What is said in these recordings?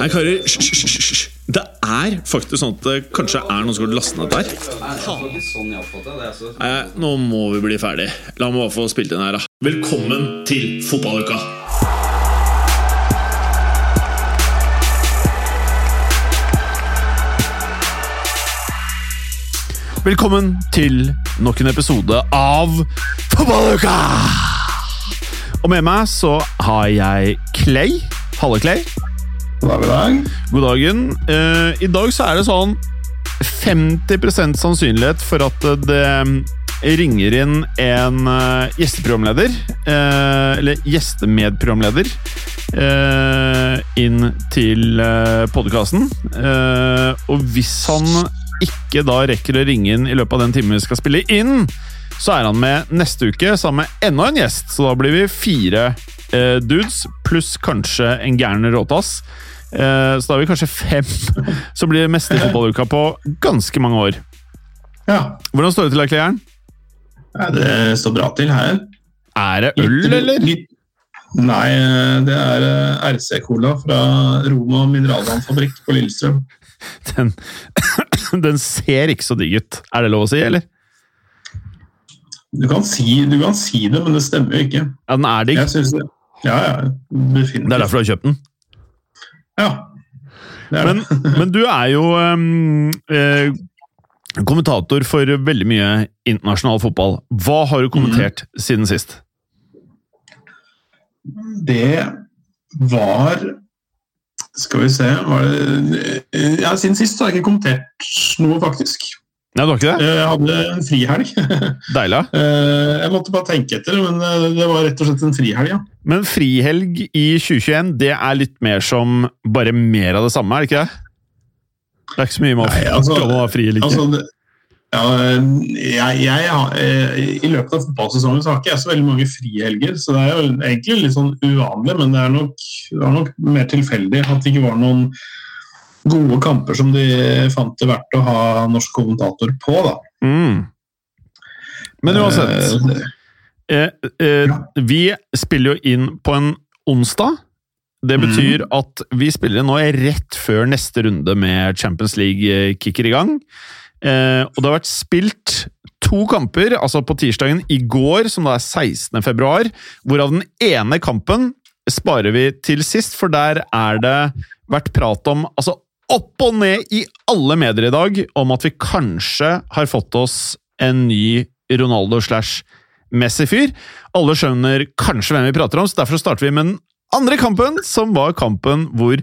Hei, karer. Hysj. Det er faktisk sånn at det kanskje er noen som har lastet ned der. Nei, nå må vi bli ferdig. La meg bare få spilt inn her, da. Velkommen til fotballuka! Velkommen til nok en episode av Fotballuka! Og med meg så har jeg Clay. Halle, Clay. God dag, god dagen. Eh, I dag så er det sånn 50% sannsynlighet for at det ringer inn en eh, gjesteprogramleder, eh, eller gjestemedprogramleder, eh, inn til podkasten. og hvis han ikke da rekker å ringe inn i løpet av den timen vi skal spille inn, så er han med neste uke sammen med enda en gjest. Så da blir vi fire eh, dudes, pluss kanskje en gæren råtass. Eh, så da er vi kanskje fem som blir mester i fotballuka på ganske mange år. Ja, Hvordan står det til, Erklæren? Ja, det står bra til her. Er det øl, Litt- eller? litt- Nei, det er eh, RC Cola fra Roma mineralvannfabrikk på Lillestrøm. Den, den ser ikke så digg ut. Er det lov å si, eller? Du kan, si, du kan si det, men det stemmer jo ikke. Ja, den er digg. Ja, ja. Det er derfor du har kjøpt den. Ja. Det er Men, det. men du er jo um, eh, kommentator for veldig mye internasjonal fotball. Hva har du kommentert siden sist? Det var Skal vi se var det, ja, Siden sist har jeg ikke kommentert noe, faktisk. Nei, du har ikke det? Jeg hadde en frihelg. Deilig. ja. Jeg måtte bare tenke etter, men eh, det var rett og slett en frihelg, ja. Men frihelg i 2021, det er litt mer som bare mer av det samme, er det ikke det? Det er ikke så mye med å Nei, altså- ha fri eller ikke. Altså, ja, jeg, jeg har, eh, I løpet av fotballsesongen så har ikke jeg så veldig mange frihelger, så det er jo egentlig litt sånn uvanlig, men det er nok, det er nok mer tilfeldig at det ikke var noen gode kamper som de fant det verdt å ha norsk kommentator på. da. Mm. Men uansett, Eh, eh, eh, vi spiller jo inn på en onsdag. Det betyr betyr at vi spiller nå rett før neste runde med Champions League eh, kicker i gang. Eh, og det har vært spilt to kamper, altså på tirsdagen i går, som da er 16. februar, hvorav den ene kampen sparer vi til sist, for der er det vært prat om altså opp og ned i alle medier i dag om at vi kanskje har fått oss en ny Ronaldo slash Messi-fyr. Alle skjønner kanskje hvem vi prater om, så derfor starter vi med den andre kampen, som var kampen hvor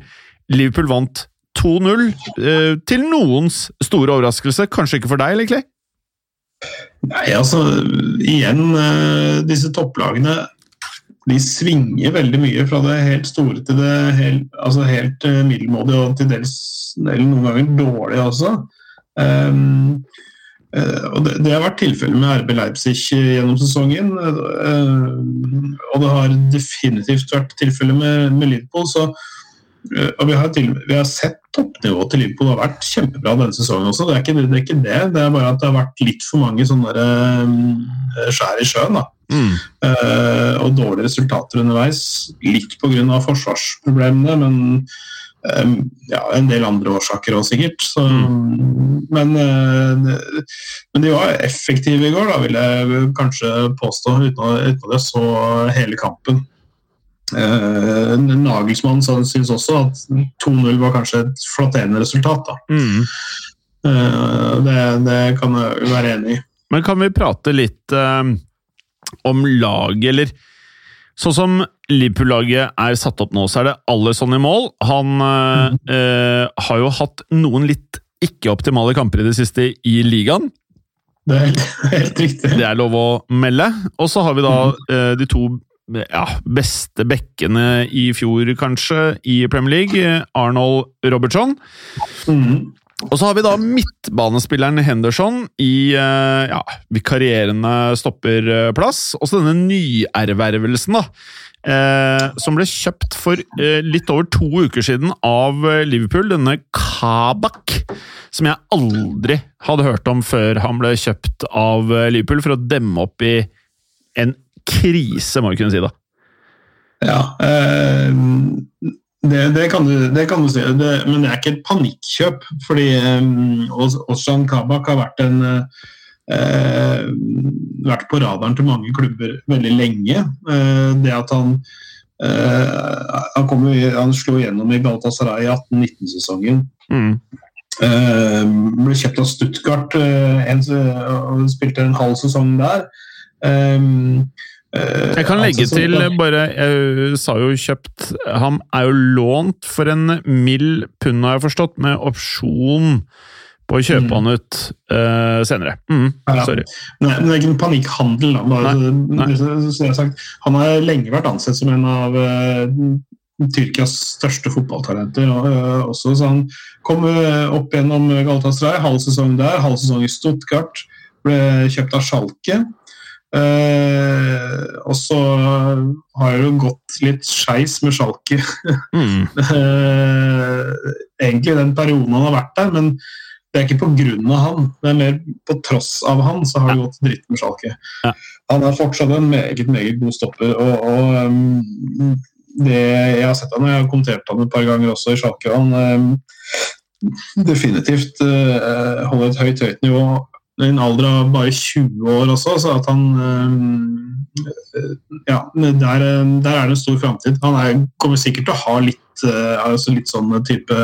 Liverpool vant 2-0. Eh, til noens store overraskelse. Kanskje ikke for deg, egentlig? Nei, altså igjen, eh, disse topplagene de svinger veldig mye fra det helt store til det helt, altså helt eh, middelmådige og til dels noen ganger dårlige også. Um, og det, det har vært tilfellet med RB Leipzig gjennom sesongen. Um, og det har definitivt vært tilfellet med, med Liverpool. Så, og vi har, til, vi har sett toppnivået til Liverpool har vært kjempebra denne sesongen også. Det er ikke det, er, ikke det. det er bare at det har vært litt for mange sånne der, eh, skjær i sjøen. da. Mm. Uh, og dårlige resultater underveis. Litt pga. forsvarsproblemene, men eh, ja, en del andre årsaker òg, sikkert. Så, men, uh, men de var effektive i går, da, vil jeg kanskje påstå, uten at jeg så hele kampen. Uh, Nagelsmann syns også at 2-0 var kanskje et flatterende resultat. Mm. Uh, det, det kan jeg være enig i. Men kan vi prate litt uh, om laget, eller Sånn som Liverpool-laget er satt opp nå, så er det Alison i mål. Han mm. har jo hatt noen litt ikke-optimale kamper i det siste i ligaen. Det er helt, helt riktig. Det er lov å melde. Og så har vi da eh, de to ja, beste bekkene i fjor, kanskje, i Premier League. Arnold Robertson. Mm. Og så har vi da midtbanespilleren Henderson i eh, ja, vikarierende stopperplass. Og så denne nyervervelsen, da. Eh, som ble kjøpt for eh, litt over to uker siden av Liverpool. Denne Kabak. Som jeg aldri hadde hørt om før han ble kjøpt av eh, Liverpool for å demme opp i en krise, må vi kunne si da. Ja. Eh, Det, det, kan du, det, kan du, si, det, men det er ikke et panikkjøp. fordi um, Oshan Kabak har vært, en, uh, vært på radaren til mange klubber veldig lenge. Uh, det at han uh, han, kom, han, slo gjennom i Galatasaray i 18-19-sesongen. Mm. ble kjøpt av Stuttgart en, og spilte en halv sesong der. Um, Eh, jeg kan legge altså, til bare Jeg sa jo kjøpt Han er jo lånt for en mild pund, har jeg forstått, med opsjon på å kjøpe mm. han ut uh, senere. Mm, ja, sorry. Nei, men det er ikke en panikkhandel. Da. Nei, nei. Han har lenge vært ansett som en av uh, Tyrkias største fotballtalenter. Uh, også, så han kom opp gjennom Galatasaray, halv sesong der, halv sesong i Stuttgart. Ble kjøpt av Schalke. Eh, og så har det jo gått litt skeis med Schalke. Mm. eh, egentlig den perioden han har vært der, men det er ikke pga. han. Det er mer på tross av han så har det gått dritt med Schalke. Ja. Han er fortsatt en meget, meget god stopper. og, og um, det, Jeg har sett han, jeg har kommentert han et par ganger også i Schalke. Han um, definitivt uh, holder et høyt, høyt nivå i en alder av bare 20 år også, så at han eh, Ja, der, der er det en stor framtid. Han er, kommer sikkert til å ha litt, eh, altså litt sånn type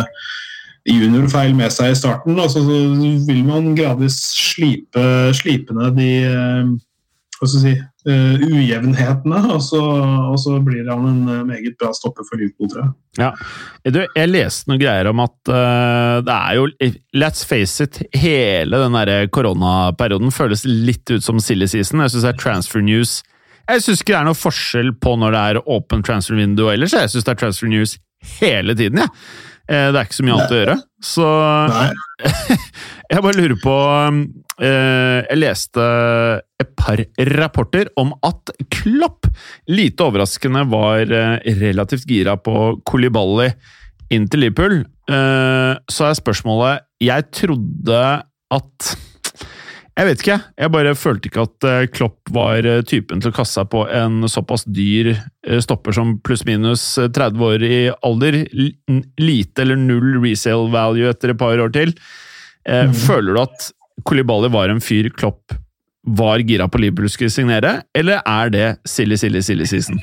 juniorfeil med seg i starten. Og så vil man gradvis slipe, slipe ned de eh, hva skal jeg si, uh, ujevnhetene, og så, og så, blir han en uh, meget bra stopper for Liverpool, tror jeg. Ja. Du, jeg leste noen greier om at uh, det er jo Let's face it, hele den der koronaperioden føles litt ut som silly season. Jeg syns det er transfer news Jeg syns ikke det er noe forskjell på når det er åpen transfer window ellers. Jeg syns det er transfer news hele tiden, jeg. Ja. Det er ikke så mye annet å gjøre. Så jeg bare lurer på Eh, jeg leste et par rapporter om at Klopp, lite overraskende, var eh, relativt gira på Kolibali inn til Liverpool. Eh, så er spørsmålet Jeg trodde at jeg vet ikke, jeg bare følte ikke at Klopp var typen til å kaste seg på en såpass dyr stopper som pluss-minus 30 år i alder. Lite eller null resale value etter et par år til. Mm. Føler du at Kolibali var en fyr Klopp var gira på Liverpool skulle signere, eller er det silly, silly, silly season?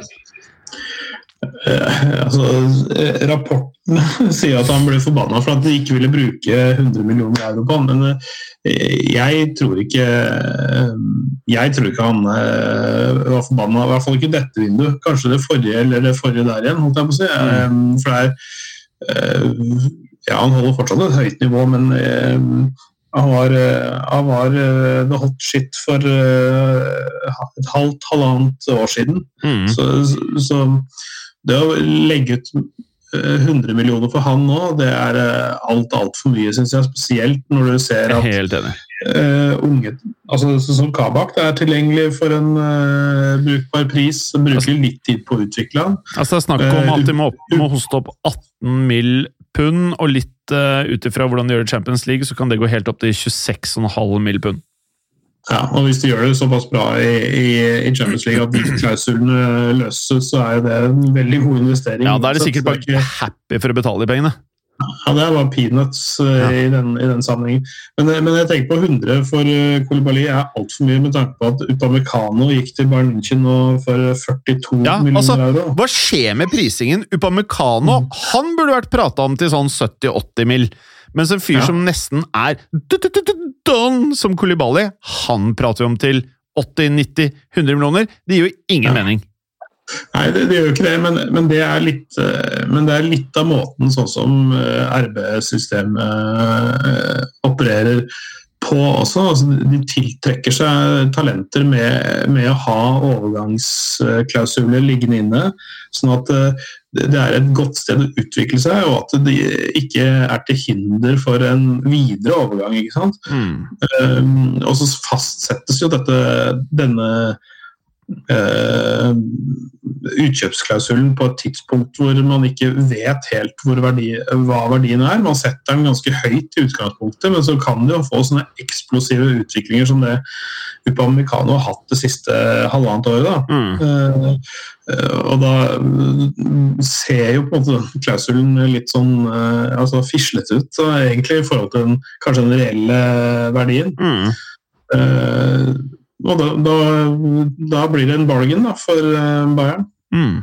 Uh, altså, uh, rapporten sier at han ble forbanna for at de ikke ville bruke 100 millioner euro på han, men uh, jeg tror ikke Jeg tror ikke han var forbanna, i hvert fall ikke dette vinduet. Kanskje det forrige eller det forrige der igjen, holdt jeg på å si. Mm. for det er Ja, han holder fortsatt et høyt nivå, men han var, eh, han var eh, the hot shit for eh, et halvt, halvannet år siden. Mm. Så, så, det å legge ut 100 millioner for han nå, det er alt altfor mye, syns jeg. Spesielt når du ser at Helt enig. Uh, unge altså Som Kabak det er tilgjengelig for en uh, brukbar pris. som Bruker altså, litt tid på å utvikle han. Altså Det er snakk om at de må, må hoste opp 18 mill. Pund, og litt uh, ut ifra hvordan de gjør det i Champions League, så kan det gå helt opp til 26,5 mill. pund. Ja, og Hvis de gjør det såpass bra i, i, i Champions League at de klausulene løses, så er det en veldig god investering. Ja, Da er de sikkert bare happy for å betale de pengene. Ja, det var peanuts ja. i, den, i, den, sammenhengen. Men, eh, men, jeg tenker på 100 for uh, Kolibali er altfor mye, med tanke på at Upamecano gikk til Bayern München for 42 ja, millioner altså, euro. Hva skjer med prisingen? Upamecano mm. han burde vært prata om til sånn 70-80 mill. Mens en fyr ja. som nesten er don som Kolibali, han prater vi om til 80-90-100 millioner. Det gir jo ingen mening. Nei, det, det, gjør jo ikke det, men, men, det litt, eh, men, det er litt, av måten sånn som eh, RB-systemet eh, opererer på også. Altså, de tiltrekker seg talenter med, med, å ha overgangsklausuler liggende inne. Sånn at det er et godt sted å utvikle seg, og at det ikke er til hinder for en videre overgang. ikke sant? Mm. Um, og så fastsettes jo dette, denne Eh, utkjøpsklausulen på et tidspunkt hvor man ikke vet helt verdi, hva verdien er. Man setter den ganske høyt i utgangspunktet, men så kan det jo få sånne eksplosive utviklinger som det Upamecano har hatt det siste halvannet året. Mm. og da ser jo på en måte klausulen litt sånn altså fislete ut, så egentlig i forhold til den, kanskje den reelle verdien. Mm. Og da, da, da, blir det en bargain da, for eh, Bayern. Mm.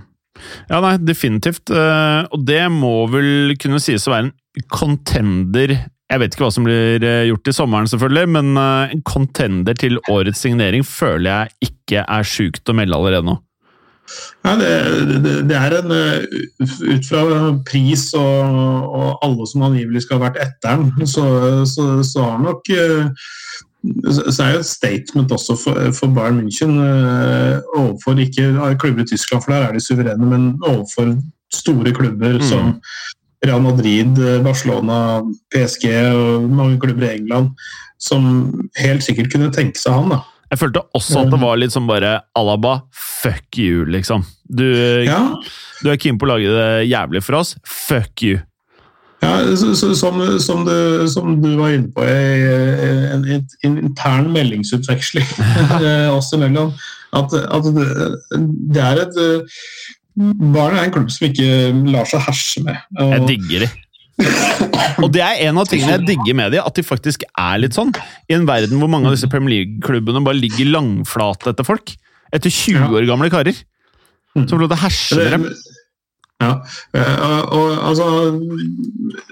Ja, nei, definitivt. Eh, og det må vel kunne sies å være en contender Jeg vet ikke hva som blir eh, gjort i sommeren, selvfølgelig, men en contender til årets signering føler jeg ikke er sjukt å melde allerede nå. Nei, det, det, det, er en Ut fra pris og, og alle som angivelig skal ha vært etter den, så, så, så har nok så er jo et statement også for, for Bayern München uh, overfor ikke klubber i Tyskland, for der er de suverene, men overfor store klubber mm. som Real Madrid, eh, Barcelona, PSG og mange klubber i England, som helt sikkert kunne tenke seg han. da. Jeg følte også at det var litt som bare Alaba, fuck you, liksom. Du, ja. du er keen på å lage det jævlig for oss, fuck you. Ja, så, så, som, som, du, som, du, var inne på, en, en, en intern meldingsutveksling oss imellom. At, at det, det, er et Barn er en klubb som ikke lar seg herse med. Og, jeg digger de. og det er en av tingene jeg digger med de, at de faktisk er litt sånn. I en verden hvor mange av disse Premier League-klubbene bare ligger langflate etter folk. Etter 20 år gamle karer. Som får lov til å herse med dem. Ja, eh, og altså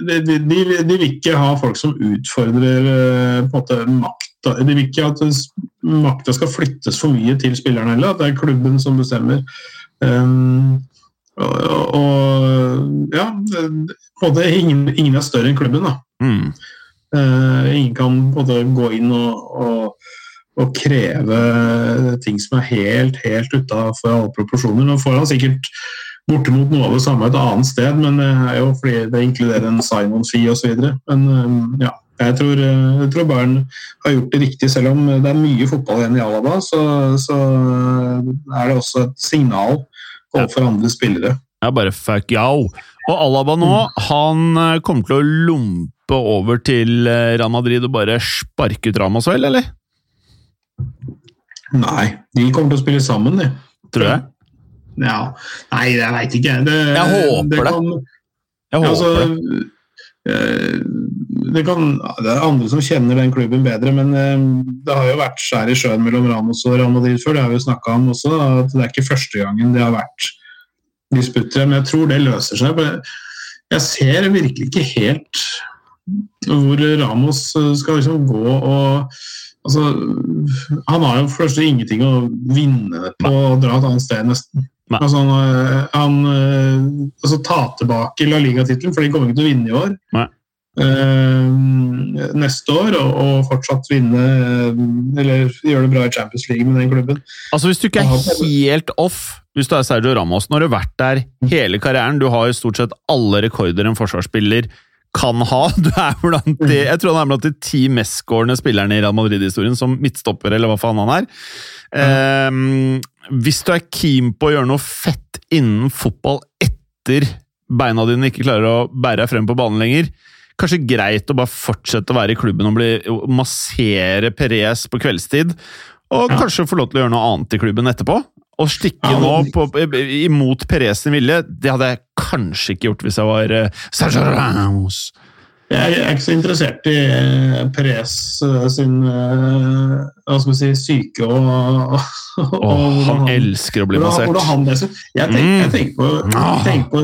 de, de, de, vil ikke ha folk som utfordrer eh, på en måte makta. De vil ikke at makta skal flyttes for mye til spillerne heller, at det er klubben som bestemmer. Um, og, og, ja, måte ingen, ingen, er større enn klubben, da. Mm. Uh, ingen kan måte gå inn og, og, og kreve ting som er helt, helt utafor alle proporsjoner. Nå får han sikkert bortimot noe av det samme et annet sted, men det er jo fordi det inkluderer en sign-on-fee osv. Men eh, ja, jeg tror, eh, jeg tror Bayern har gjort det riktig, selv om det er mye fotball igjen i Alaba. Så, så er det også et signal overfor andre spillere. Ja, bare fuck yo! Og Alaba nå, mm. han eh, kommer til å lompe over til Real Madrid og bare sparke ut Ramos, vel, eller? Nei, de kommer til å spille sammen, de. Tror jeg. Ja, Nei, jeg veit ikke. Det, jeg håper det. Kan, jeg håper altså, det. Eh, det, kan, det er andre som kjenner den klubben bedre, men eh, det har jo vært skjær i sjøen mellom Ramos og Real Madrid før. Det har vi jo snakka om også. at Det er ikke første gangen det har vært disputter. Men jeg tror det løser seg. Jeg ser virkelig ikke helt hvor Ramos skal liksom gå og Altså, han har jo først ingenting å vinne på å dra et annet sted, nesten. Altså, han, eh, han eh, altså, ta tilbake La Liga-tittelen, for de kommer ikke til å vinne i år. Nei. Uh, neste år og, og, fortsatt vinne eller gjøre det bra i Champions League med den klubben. Altså Hvis du ikke er helt off, hvis du er Sergio Ramos, nå har du vært der hele karrieren, du har jo stort sett alle rekorder en forsvarsspiller kan ha. Du er blant de, jeg tror han er blant de ti mestskårende spillerne i Real Madrid-historien som midtstopper, eller hva faen han er. Um, hvis du er keen på å gjøre noe fett innen fotball etter beina dine ikke klarer å bære deg frem på banen lenger, kanskje greit å bare fortsette å være i klubben og bli, massere Perez på kveldstid, og ja. kanskje få lov til å gjøre noe annet i klubben etterpå. Å stikke ja, men... nå på, imot Perez sin vilje, det hadde jeg kanskje ikke gjort hvis jeg var uh, Sergio Ramos. Jeg er ikke så interessert i uh, Perez uh, sin uh, hva skal vi si, syke og, og, og oh, Han elsker å bli massert. Han jeg, tenker, jeg tenker på, tenker på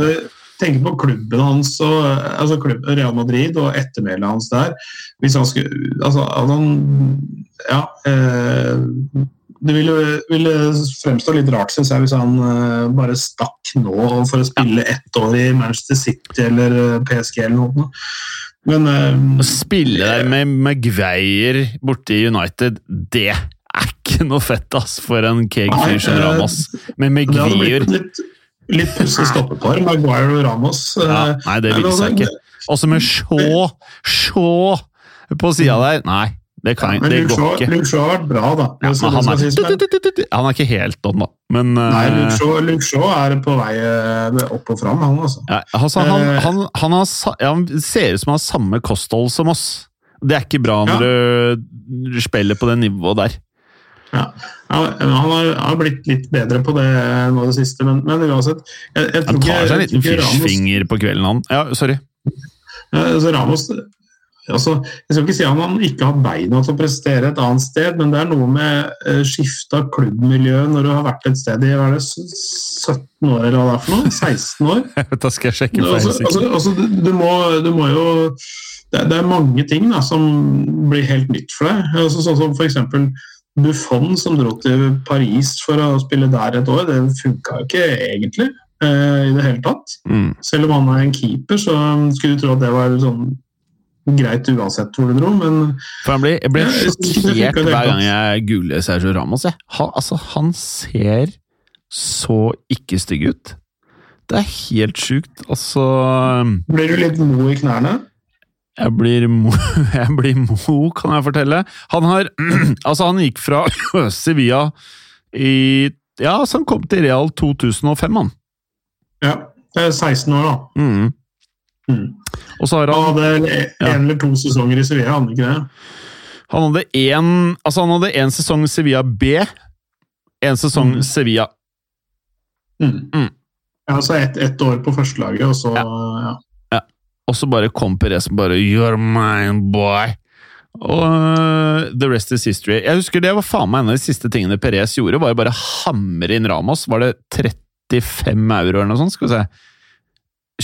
tenker på klubben hans, og, altså klubb, Real Madrid og ettermælet hans der. Hvis han skulle altså, han, Ja. Eh, det ville, ville, fremstå litt rart synes jeg, hvis han uh, bare stakk nå for å spille ett år i Manchester City eller PSG eller noe. Men uh, Å spille der med Maguire borte i United, det er ikke noe fett ass, for en keeg fyr som Ramos. Med Maguire Litt, litt pussig stoppepar, Maguire og Ramos. Ja, nei, det vil seg ikke. Også med Shaw, Shaw på sida der. Nei, Det, kan, Men det går ikke. Luke Shaw har vært bra, da. Ja, men han, er, han er ikke helt on, da. Men Nei, eh, Luke Shaw, Luke Shaw er på vei eh, opp og fram, han altså. ja, altså, han, Eh. han, han, har, ser ut som han har samme kosthold som oss. Det er ikke bra når du spiller på det nivået der. Ja. Ja, han har, har blitt litt bedre på det nå i det siste, men, men uansett jeg, jeg Han tar seg en liten fishfinger fyrfinger på kvelden, han. Ja, sorry. Ja, altså Ramos altså, Jeg skal ikke si at han ikke har beina til å prestere et annet sted, men det er noe med uh, skifte av klubbmiljø når du har vært et sted i hva er det, 17 år, eller hva det er for noe? 16 år? Da skal jeg sjekke. for Altså, altså, altså, du, du, må, du må jo det, det er mange ting da, som blir helt nytt for deg. Altså, sånn som f.eks. Buffon som dro til Paris for å spille der et år. Det funka jo ikke egentlig eh, i det hele tatt. Mm. Selv om han er en keeper, så skulle du tro at det var sånn greit uansett hvor du dro, men For jeg blir, jeg blir sjokkert hver gang jeg googler Sergio Ramos. Han, altså, han ser så ikke stygg ut. Det er helt sjukt. Altså blir du litt mo i knærne? Jeg blir mo, jeg blir mo kan jeg fortelle. Han har Altså, han gikk fra Sevilla i Ja, så han kom til Real 2005, han. Ja. Det er 16 år, da. Mm. Mm. Og så har Han han hadde en eller to sesonger i Sevilla, hadde ikke det? Han hadde én altså han hadde en sesong Sevilla B, en sesong Mm. Sevilla Mm. Mm. Ja, så ett et år på førstelaget, og så ja. Og så bare kom Perez og bare You're mine, boy! Og uh, the rest is history. Jeg husker det var faen meg en av de siste tingene Perez gjorde, var jo bare hamre inn Ramos. Var det 35 euro eller noe sånt? Skal vi se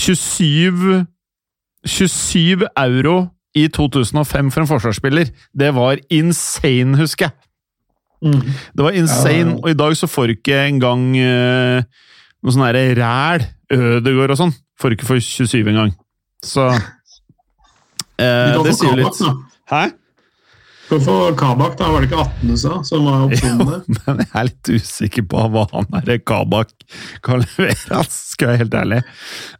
27 27 euro i 2005 for en forsvarsspiller. Det var insane, husker jeg! Mm. Det var insane, og i dag så får du ikke engang uh, noe sånn derre ræl, Ødegård og sånn, får du ikke for 27 engang. Så Du eh, Det sier litt. Hæ? Få Kabak, da. Var det ikke 18 du sa, som var opsjonene? Men jeg er litt usikker på hva han derre Kabak kan levere, skal jeg være helt ærlig.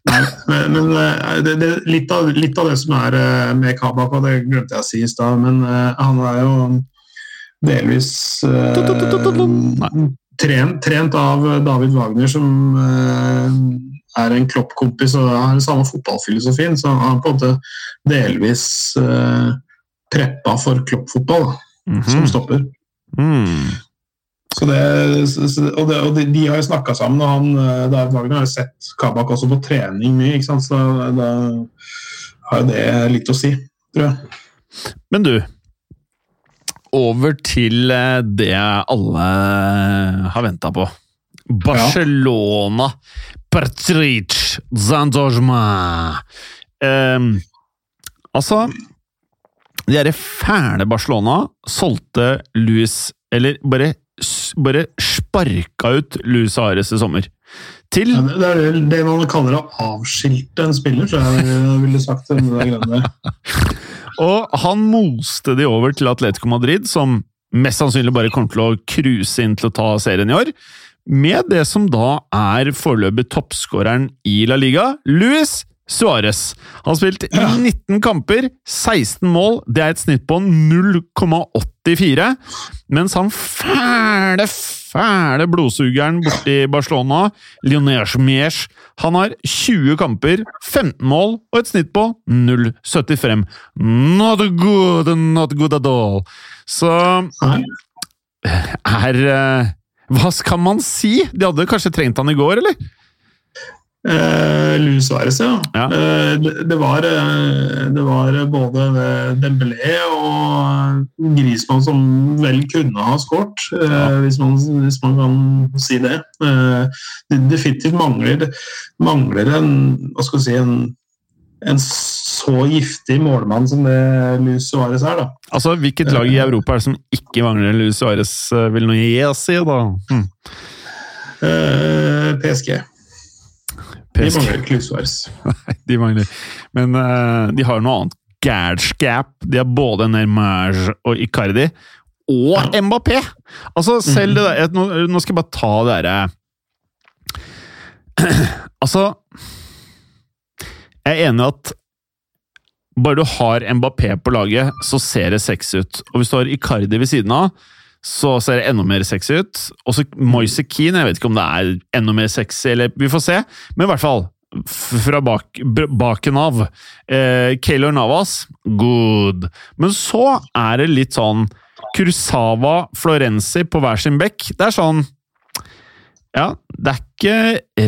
Nei, men, men eh, det, det, litt, av, litt av det som er eh, med Kabak, og det glemte jeg å si i stad, men eh, han er jo delvis eh, trent, trent av David Wagner, som eh, er en Klopp-kompis og har den samme fotballfilosofien, så han er på en måte delvis eh, preppa for kloppfotball mm -hmm. som stopper. Mm. Så det, og, det, og de, de har jo snakka sammen, og han, eh, David Wagner har jo sett Kabak også på trening mye, ikke sant? så da har jo det litt å si, tror jeg. Men du, over til eh, det alle har venta på. Barcelona Patrice Zandorma Um, altså De derre fæle Barcelona solgte Luis Eller bare, bare sparka ut Luis Ares i sommer. Til Ja, det, det er vel det man kaller å avskilte en spiller, tror jeg jeg ville sagt. Det. Og han moste de over til Atletico Madrid, som mest sannsynlig bare kommer til å cruise inn til å ta serien i år. Med det som da er foreløpig toppskåreren i La Liga, Luis Suárez. Han har spilt 19 kamper, 16 mål. Det er et snitt på 0,84. Mens han fæle, fæle blodsugeren borti Barcelona, Lionel Miers, han har 20 kamper, 15 mål og et snitt på 0,75. Not good, not good at all. Så er eh, Hva skal man si? De hadde kanskje trengt han i går, eller? Eh, Luis Suárez, ja. Ja. Eh, det, det, var, eh, det var både Dembélé og Griezmann som vel kunne ha skåret, eh, Ja. hvis, man, hvis man kan si det. Eh, det definitivt mangler, mangler en, hva skal si, en, en så giftig målmann som det Luis Suárez er. da. Altså, Hvilket lag i Europa er det som ikke mangler Luis Suárez, eh, vil noe jeg si, da? Hm. Eh, PSG. De mangler ikke Nei, de mangler. Men uh, de har noe annet galskap. De har både Nermage og Icardi. Og Mbappé! Altså, selv det der nå, nå skal jeg bare ta det derre Altså Jeg er enig i at bare du har Mbappé på laget, så ser det sexy ut. Og hvis du har Icardi ved siden av, så ser det enda mer sexy ut. Også Moise Keane, jeg vet ikke om det er enda mer sexy, eller vi får se. Men i hvert fall, fra bak, baken av. Eh, Keylor Navas, good. Men så er det litt sånn Kursava, Florenzi på hver sin bekk. Det er sånn Ja, det er ikke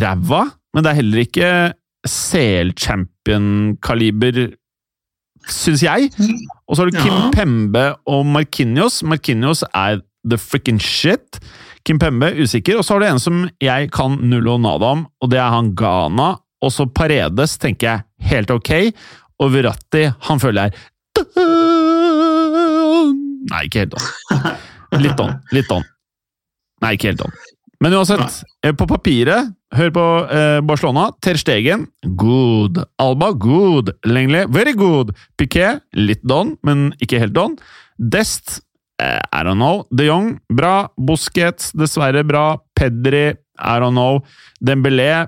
ræva, men det er heller ikke CL-champion-kaliber, syns jeg. Og så har du Kim Ja. Pembe og Markinios. Markinios er the frikken shit. Kim Pembe usikker. Og så har du en som jeg kan null og nada om, og det er han Ghana. Og så Paredes tenker jeg helt ok. Og Verratti, han føler jeg Nei, ikke helt on. Litt on. Litt on. Nei, ikke helt on. Men uansett, eh, på papiret, hør på eh, Barcelona. Ter Stegen, good. Alba, good. Lengli, very good. Piquet, litt don, men ikke helt don. Dest, eh, I don't know. De Jong, bra. Busquets, dessverre bra. Pedri, I don't know. Dembélé,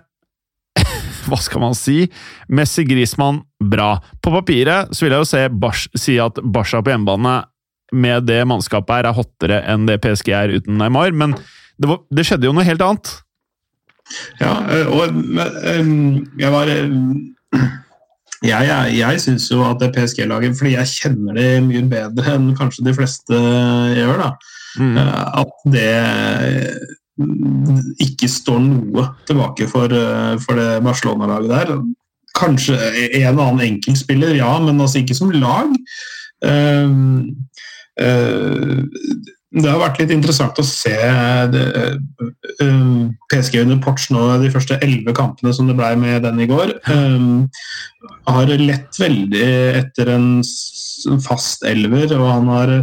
hva skal man si? Messi Grismann, bra. På papiret så vil jeg jo se Bars si at Barca på hjemmebane med det mannskapet her er hottere enn det PSG er uten Neymar, men det, var, det skjedde jo noe helt annet. Ja, øh, og jeg var Jeg, jeg, jeg syns jo at det PSG-laget, fordi jeg kjenner det mye bedre enn kanskje de fleste gjør, da, Mm. øh, at det øh, ikke står noe tilbake for, for det Barcelona-laget der. Kanskje en og annen enkeltspiller, ja, men altså ikke som lag. Uh, uh, det har vært litt interessant å se um, PSG under Porch nå de første elleve kampene som det ble med den i går. Um, har lett veldig etter en fast elver, og han har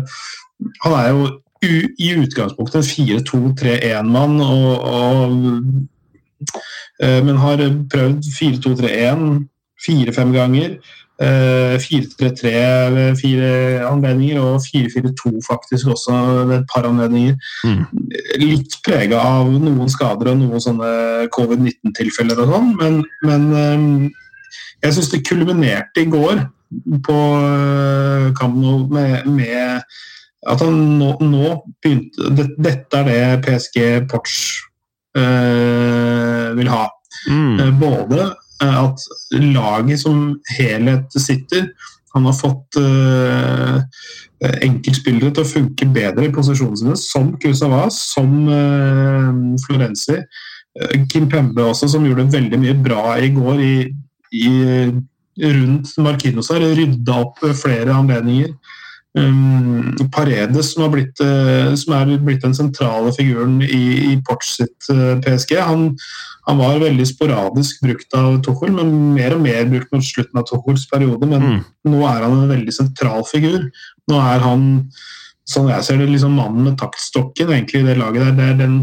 Han er jo i utgangspunktet en 4-2-3-1-mann, og, og eh, men har prøvd 4-2-3-1 fire-fem ganger. Eh, 4-3-3 ved fire anledninger, og 4-4-2 faktisk også ved et par anledninger. Mm. Litt prega av noen skader og noen sånne covid-19-tilfeller og sånn, men, men eh, jeg syns det kulminerte i går på Kamno med, med at han nå, nå begynte det, Dette er det PSG Porch øh, vil ha. Mm. Eh, Både eh, at laget som helhet sitter. Han har fått uh, enkeltspillere til å funke bedre i posisjonene som Kusawa, som uh, Florenzi. Uh, Kim Pembe også, som gjorde veldig mye bra i går i, i, rundt Markinos her. Rydda opp flere anledninger. Um, Paredes, som, har blitt, uh, som er blitt den sentrale figuren i, i Porch sitt uh, PSG. Han, han var veldig sporadisk brukt av Tuchel, men mer og mer brukt mot slutten av Tuchels periode. Men Mm. nå er han en veldig sentral figur. Nå er han, sånn jeg ser det, liksom mannen med taktstokken egentlig i det laget der. Det er den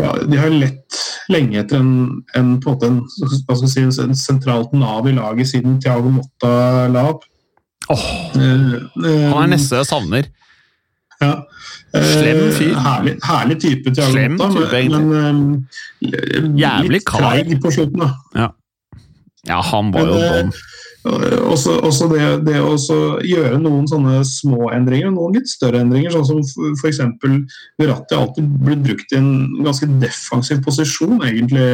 ja, De har lett lenge etter en, en, på en, en, si, en sentralt nav i laget siden Tiago Motta la opp. Eh, han er neste jeg savner. ja. Eh, Slem fyr. Herlig, herlig type Thiago Slem type, men, men Jævlig litt treig på slutten. da. Ja, han var jo Men, eh, dum. Også, også det, det å gjøre noen sånne små endringer, noen litt større endringer, sånn som f.eks. Verratti alltid blitt brukt i en ganske defensiv posisjon, egentlig,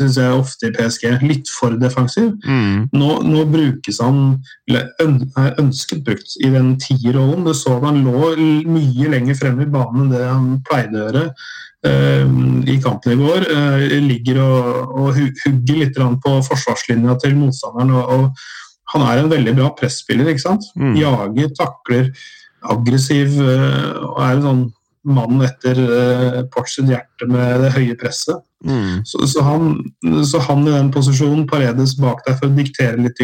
syns jeg ofte i PSG. Litt for defensiv. Mm. Nå, nå brukes han, eller er ønsket brukt, i den tierrollen. Du så at han lå mye lenger fremme i banen enn det han pleide å gjøre. Eh, I kampen i går eh, ligger og, og hugger litt på forsvarslinja til motstanderen. Og, og han er en veldig bra presspiller. ikke sant? Mm. Jager, takler, aggressiv eh, og er en sånn mann etter Ports hjerte med det høye presset. Mm. Så, så, han, så han i den posisjonen, Paredes bak der for å diktere litt,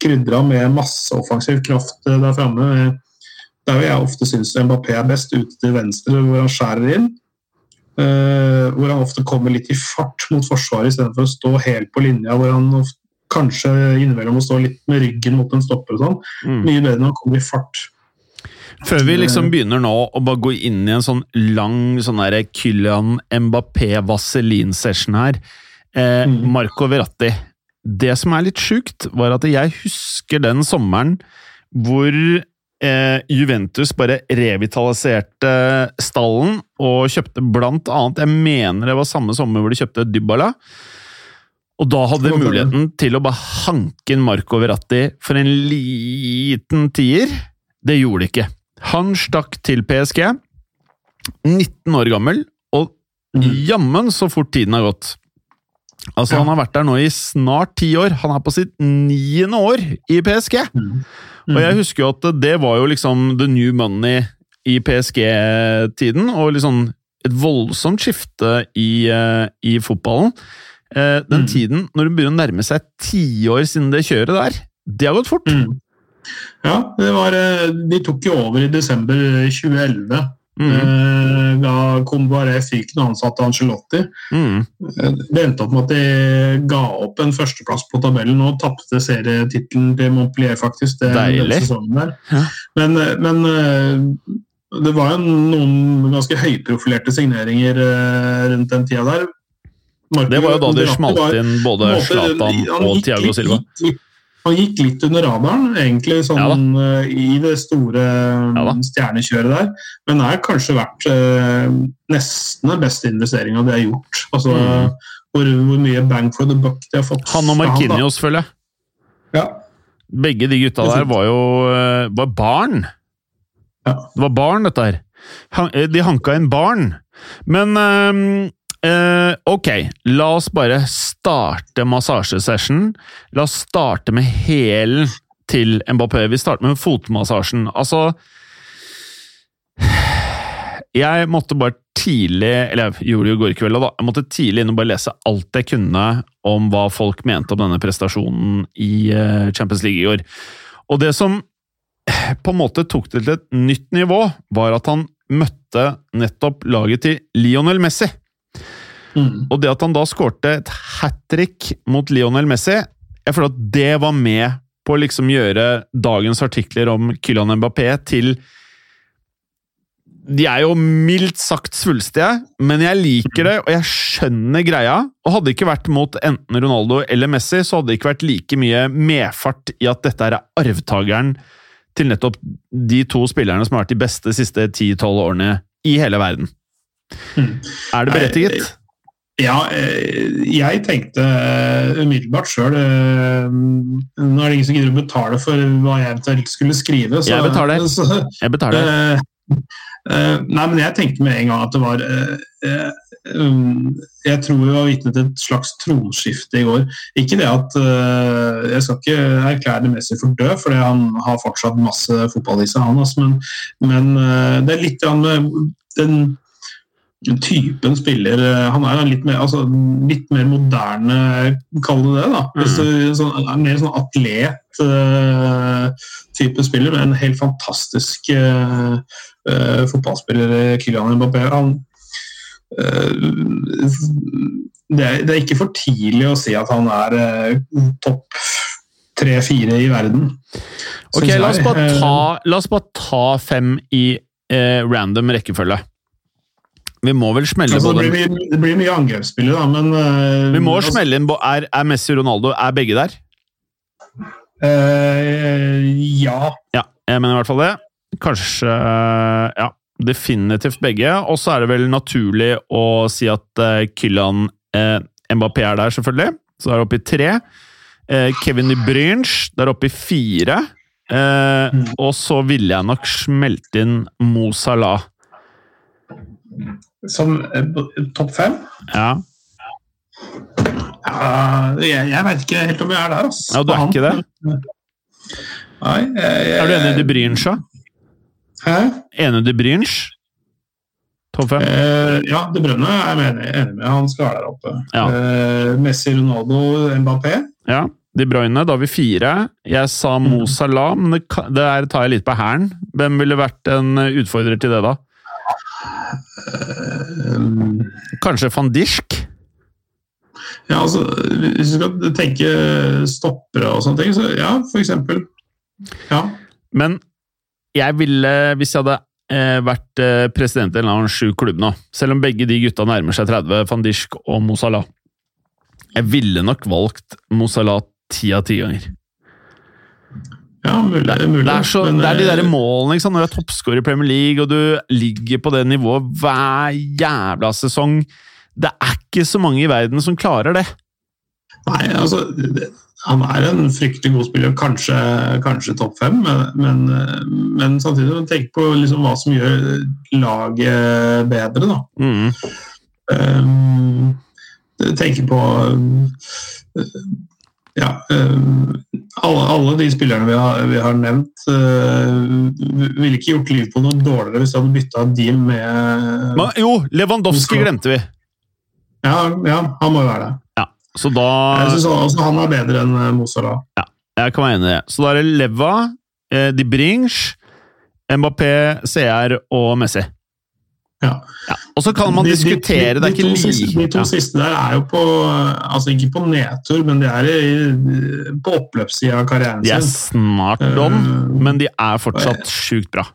krydra med masse offensiv kraft der framme. Der jeg ofte syns Mbappé er best, ute til venstre, hvor han skjærer inn. Eh, hvor han ofte kommer litt i fart mot forsvaret istedenfor å stå helt på linja, hvor han ofte, kanskje innimellom å stå litt med ryggen mot en stopper og sånn. Mm. Mye bedre når han kommer i fart. Før vi liksom begynner nå å bare gå inn i en sånn lang sånn der Kylian Mbappé Vaselin-session her. Eh, Mm. Marco Verratti. det som er litt sjukt, var at jeg husker den sommeren hvor eh, Juventus bare revitaliserte stallen og kjøpte blant annet Jeg mener det var samme sommer hvor de kjøpte Dybala. Og da hadde de muligheten til å bare hanke inn Marco Verratti for en liten tier. Det gjorde de ikke. Han stakk til PSG, 19 år gammel, og jammen så fort tiden har gått. Altså, Ja. Han har vært der nå i snart ti år. Han er på sitt niende år i PSG! Mm. Og jeg husker jo at det var jo liksom the new money i PSG-tiden, og liksom et voldsomt skifte i, eh, i fotballen. Eh, Den Mm. tiden, når det begynner å nærme seg tiår siden det kjøret der, det har gått fort. Mm. Ja, det var, eh, de tok jo over i desember 2011. Mm. Da kom bare noe ansatte Angelotti. Mm. Eh, Det endte opp med at de ga opp en førsteplass på tabellen og tapte serietittelen til Montpellier, faktisk. Det, Deilig. Ja. Men, eh, men det var jo noen ganske høyprofilerte signeringer rundt den tida der. Marco Det var jo da de smalt inn både Zlatan og Tiago Thiago litt- Silva. litt- Han gikk litt under radaren, egentlig, sånn ja, i det store Ja eh, stjernekjøret der. Men det er kanskje vært eh, nesten den beste investeringa de har gjort. Altså, Mm. hvor, hvor mye bang for the buck de har fått. Han og Markinios. Føler jeg. Ja. Begge de gutta der var jo eh, var barn. Ja. Det var barn, dette her. Eh, De hanka inn barn. Men eh, eh, ok, la oss bare starte massasjesession. La oss starte med hælen til Mbappé. Vi starter med fotmassasjen. Altså Jeg måtte bare tidlig Eller jeg gjorde det jo i går kveld, da. Jeg måtte tidlig inn og bare lese alt jeg kunne om hva folk mente om denne prestasjonen i eh, Champions League i år. Og det som på en måte tok det til et nytt nivå, var at han møtte nettopp laget til Lionel Messi. Mm. Og det at han da skårte et hat trick mot Lionel Messi, jeg føler at det var med på å liksom gjøre dagens artikler om Kylian Mbappé til De er jo mildt sagt svulstige, men jeg liker det, og jeg skjønner greia. Og hadde det ikke vært mot enten Ronaldo eller Messi, så hadde det ikke vært like mye medfart i at dette er arvtakeren til nettopp de to spillerne som har vært de beste de siste 10-12 årene i hele verden. Mm. Er det berettiget? Ja, eh, jeg tenkte eh, umiddelbart sjøl Nå er det ingen som gidder å betale for hva jeg eventuelt skulle skrive. Så, Jeg betaler. Så, Jeg betaler. eh, eh, nei, men jeg tenkte med en gang at det var eh, eh, um, Jeg tror vi var vitne til et slags tronskifte i går. Ikke det at eh, Jeg skal ikke erklære Messi for død, for han har fortsatt masse fotball i seg, han. Altså, men men eh, det er litt med den typen spiller eh, Han er litt mer, altså, litt mer moderne, kall det det. da. Mm. Så, er mer sånn atlet-type spiller, med en helt fantastisk uh, uh, fotballspiller, eh, Kylian Mbappé. Han, eh, det, er, det er ikke for tidlig å si at han er eh, topp tre-fire i verden. Ok, la oss, bare Eh, ta, la oss bare ta fem i eh, random rekkefølge. Vi må vel smelle Altså, det, blir det blir mye angrepsspillere, da, men uh, Vi må altså, smelle inn er, er Messi og Ronaldo Er begge der? Uh, ja. Ja, jeg mener i hvert fall det. Kanskje Ja, definitivt begge. Og så er det vel naturlig å si at uh, Kylian Mbappé er der, selvfølgelig. Så er det oppe i tre. Kevin De det der oppe i fire. Mm. Og så ville jeg nok smelte inn Mo Salah. Som eh, topp fem? Ja, Ja, jeg, jeg vet ikke helt om jeg er der. Altså. Ja, du er ikke det? Nei, jeg, jeg, Er du enig i De Bruyne? så? Hæ? Enig i De Bruyne? Topp fem? Eh, ja, De Brønne er jeg enig, enig med. Han skal være der oppe. Ja. Eh, Messi, Ronaldo, Mbappé. Ja. De Bruyne, da har vi fire. Jeg sa Mo Mm. Salah, men det, det tar jeg litt på hælen. Hvem ville vært en utfordrer til det, da? Eh, Kanskje van Dijk? ja, altså, hvis du skal tenke stoppere og sånne ting, så ja, for eksempel. Ja. Men jeg ville, hvis jeg hadde eh, vært eh, president i en eller annen sju klubb nå, selv om begge de gutta nærmer seg 30, van Dijk og Mosala, Jeg ville nok valgt Mozala ti av ti ganger. Ja, mulig. Det, mulig. det, er, så, men, det er de der eh, målene ikke sant? når du er toppskårer i Premier League og du ligger på det nivået hver jævla sesong. Det er ikke så mange i verden som klarer det. Nei, altså Han er en fryktelig god spiller, kanskje, kanskje topp fem, men, men, eh, samtidig må tenke på liksom hva som gjør laget bedre, da. Mm. Um, tenker på uh, ja, um, alle, alle de spillerne vi har, vi har nevnt, uh, ville ikke gjort Liverpool noe dårligere hvis de hadde bytta deal med Men, jo, Lewandowski glemte vi. ja, ja, han må jo være det. Så da Jeg syns også han er bedre enn Mozala. Ja, Jeg kan være enig i det. Så da er det Leva, eh, De Brinch, Mbappé, CR og Messi. Ja. Ja. Og så kan man De- de- diskutere, de, det er de, ikke siste, de to like siste der er jo på Altså ikke på nedtur, men de er i, på oppløpssida av karrieren sin. De er snart done, Uh, men de er fortsatt sjukt bra.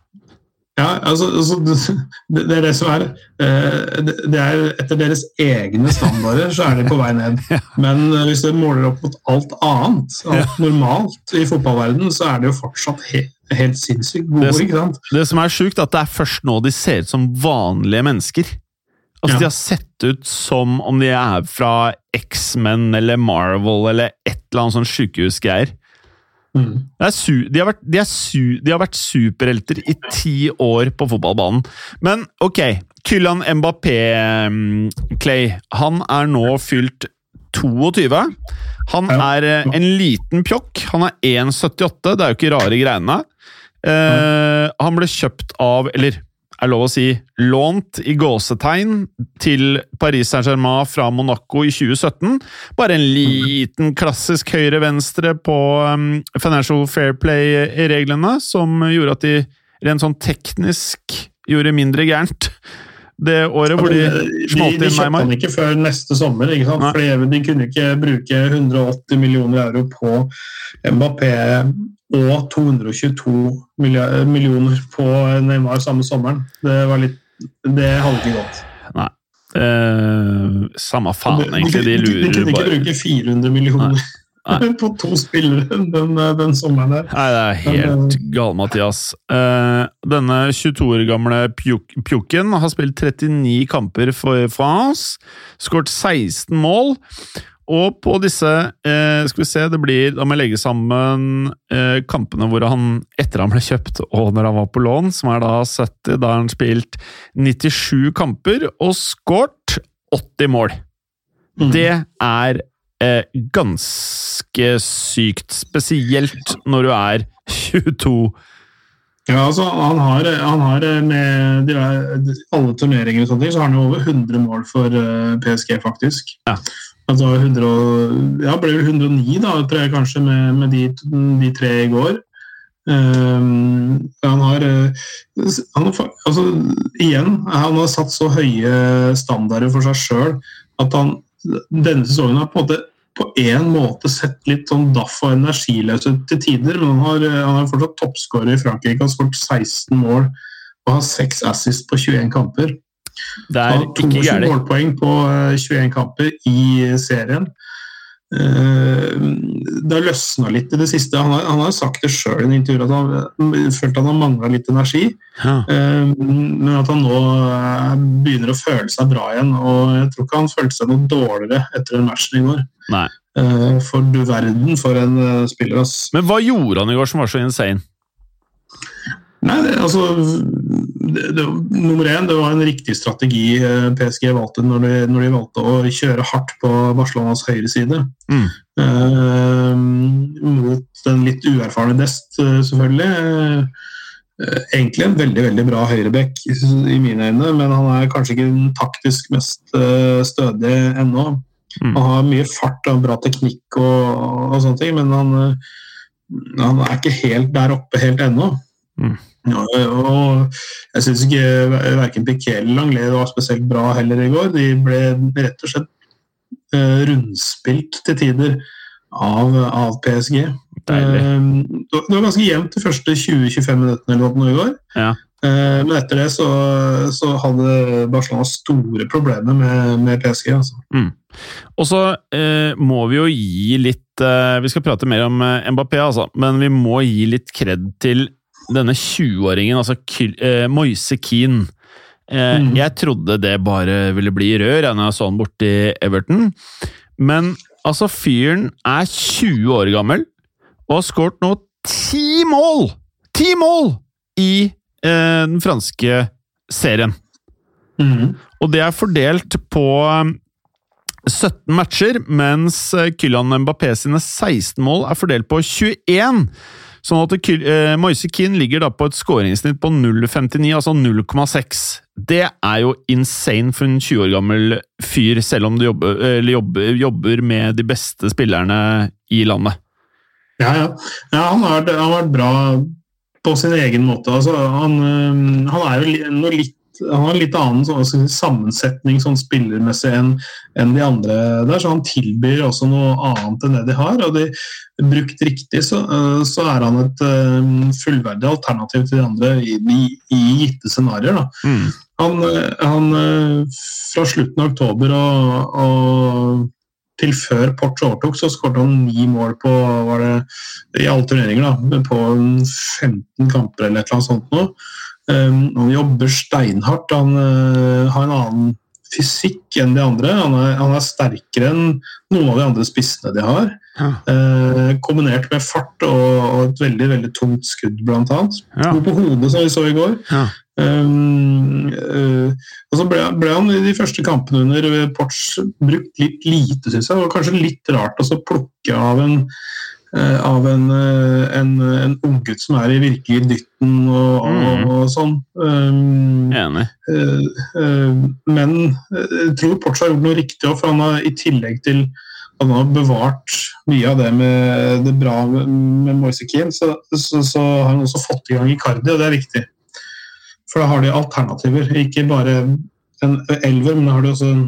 Ja, altså, altså det, det er det som er eh, det, er Etter deres egne standarder så er de på vei ned. Men eh, hvis du måler opp mot alt annet, alt normalt i fotballverdenen, så er det jo fortsatt helt, helt sinnssykt gode. Det som- ikke sant? Det som er sjukt, at det er først nå de ser ut som vanlige mennesker. Altså, Ja. De har sett ut som om de er fra X-Men eller Marvel eller et eller annet sånn sjukehusgreier. Mm. Su de, har vært, de, su de har vært superhelter i ti år på fotballbanen. Men ok, Kylian Mbappé, mm, Clay, han er nå fylt 22. Han er eh, en liten pjokk. Han er 1,78, det er jo ikke rare greiene. Eh, han ble kjøpt av, eller er lov å si, lånt i gåsetegn til Paris Saint-Germain fra Monaco i 2017. Bare en liten klassisk høyre-venstre på um, Financial Fair Play-reglene, som gjorde at de rent sånn teknisk gjorde mindre gærent det året hvor de smalt inn Neymar? de kjøpte han ikke før neste sommer, ikke sant? Nei. Fordi de kunne ikke bruke 180 millioner euro på Mbappé og 222 millioner på Neymar samme sommeren. Det var litt Det hadde ikke gått. Eh, samme faen, egentlig. De lurer bare de, kunne ikke bruke 400 millioner Nei. på to spillere den, den sommeren der. Nei, det er helt gal, Mathias. Eh, denne 22 år gamle Pjuk Pjukken har spilt 39 kamper for France, skåret 16 mål. Og på disse eh, Skal vi se, det blir Da må jeg legge sammen eh, kampene hvor han etter han ble kjøpt og når han var på lån, som er da 70. Da har han spilt 97 kamper og skåret 80 mål. Mm. Det er eh, ganske sykt. Spesielt når du er 22. Ja, altså, han har, han har med de, alle turneringer og sånne ting, så har han jo over 100 mål for uh, PSG, faktisk. Ja. Altså 100, og- ja, ble vel 109, da, tror jeg kanskje, med, med de, de tre i går. Um, han har, eh, han altså, Igjen, han har satt så høye standarder for seg sjøl at han denne sesongen har på en måte på en måte sett litt sånn daff og energiløs ut til tider, men han har, han har fortsatt toppskårer i Frankrike. Han har skåret 16 mål og har 6 assist på 21 kamper. Det er Han har ikke 22 målpoeng på eh, 21 kamper i serien. Eh, Det har løsna litt i det siste. Han har, han har sagt det sjøl i en intervju at han følte han har mangla litt energi. Ja. Eh, Men at han nå eh, begynner å føle seg bra igjen. Og jeg tror ikke han følte seg noe dårligere etter den matchen i går. Nei. For du verden for en spiller, ass. Men hva gjorde han i går som var så insane? Nei, det, altså det, det, Nummer én, det var en riktig strategi eh, PSG valgte når de, når de valgte å kjøre hardt på Barcelonas høyre side. Mm. Eh, mot den litt uerfarne Dest, eh, selvfølgelig. Eh, egentlig en veldig veldig bra høyreback i mine øyne, men han er kanskje ikke den taktisk mest stødige ennå. Mm. Han har mye fart og bra teknikk og, og sånne ting, men han, han er ikke helt der oppe helt ennå. Mm. Ja, og jeg syns ikke verken Piquet eller Langlet var spesielt bra heller i går. De ble rett og slett eh, rundspilt til tider av, av PSG. Deilig. Eh, det var ganske jevnt de første 20-25 minuttene eller noe i går. Ja. Eh, men etter det så, så hadde Barcelona store problemer med, med PSG. Altså. Mm. Og så eh, må vi jo gi litt eh, Vi skal prate mer om eh, Mbappé, altså, men vi må gi litt kred til denne 20-åringen, altså eh, Moise Keane. Eh, mm. Jeg trodde det bare ville bli rør når jeg så han borti Everton, men altså, fyren er 20 år gammel og har skåret nå ti mål! Ti mål i eh, den franske serien. Mm. Og det er fordelt på 17 um, matcher, mens Kylian Mbappé sine 16 mål er fordelt på 21. Sånn at uh, Moise Keane ligger da på et skåringssnitt på 0,59, altså 0,6. Det er jo insane for en 20 år gammel fyr, selv om du jobber, jobber, jobber med de beste spillerne i landet. Ja, ja. ja han, har, han, har, vært bra på sin egen måte. Altså, han, han, er jo noe litt han har en litt annen sånn, sammensetning sånn spillermessig enn en de andre der, så han tilbyr også noe annet enn det de har. og de, Brukt riktig så, så er han et um, fullverdig alternativ til de andre i, i, i gitte scenarioer. Mm. Han, han, fra slutten av oktober og, og til før Porch overtok, så skåret han ni mål på var det, i alle turneringer. da, På 15 kamper eller et eller annet sånt noe. Um, han jobber steinhardt. Han uh, har en annen fysikk enn de andre. Han er, han er, sterkere enn noen av de andre spissene de har. Ja. Uh, kombinert med fart og, og, et veldig veldig tungt skudd, blant annet. Ja. på hodet, som vi så i går. Ja. Um, uh, og så ble, ble, han i de første kampene under Porch brukt litt lite, syns jeg. Det var kanskje litt rart å plukke av en av en, uh, en, en unggutt som er i virkelig dytten og, mm. og, og sånn. Um, Enig. men jeg tror Porch har gjort noe riktig òg, for han har i tillegg til at han har bevart mye av det med det bra med, med Moise Keane, så, så, så, har han også fått i gang Icardi, og det er viktig. For da har de alternativer. Ikke bare en elver, men da har de også en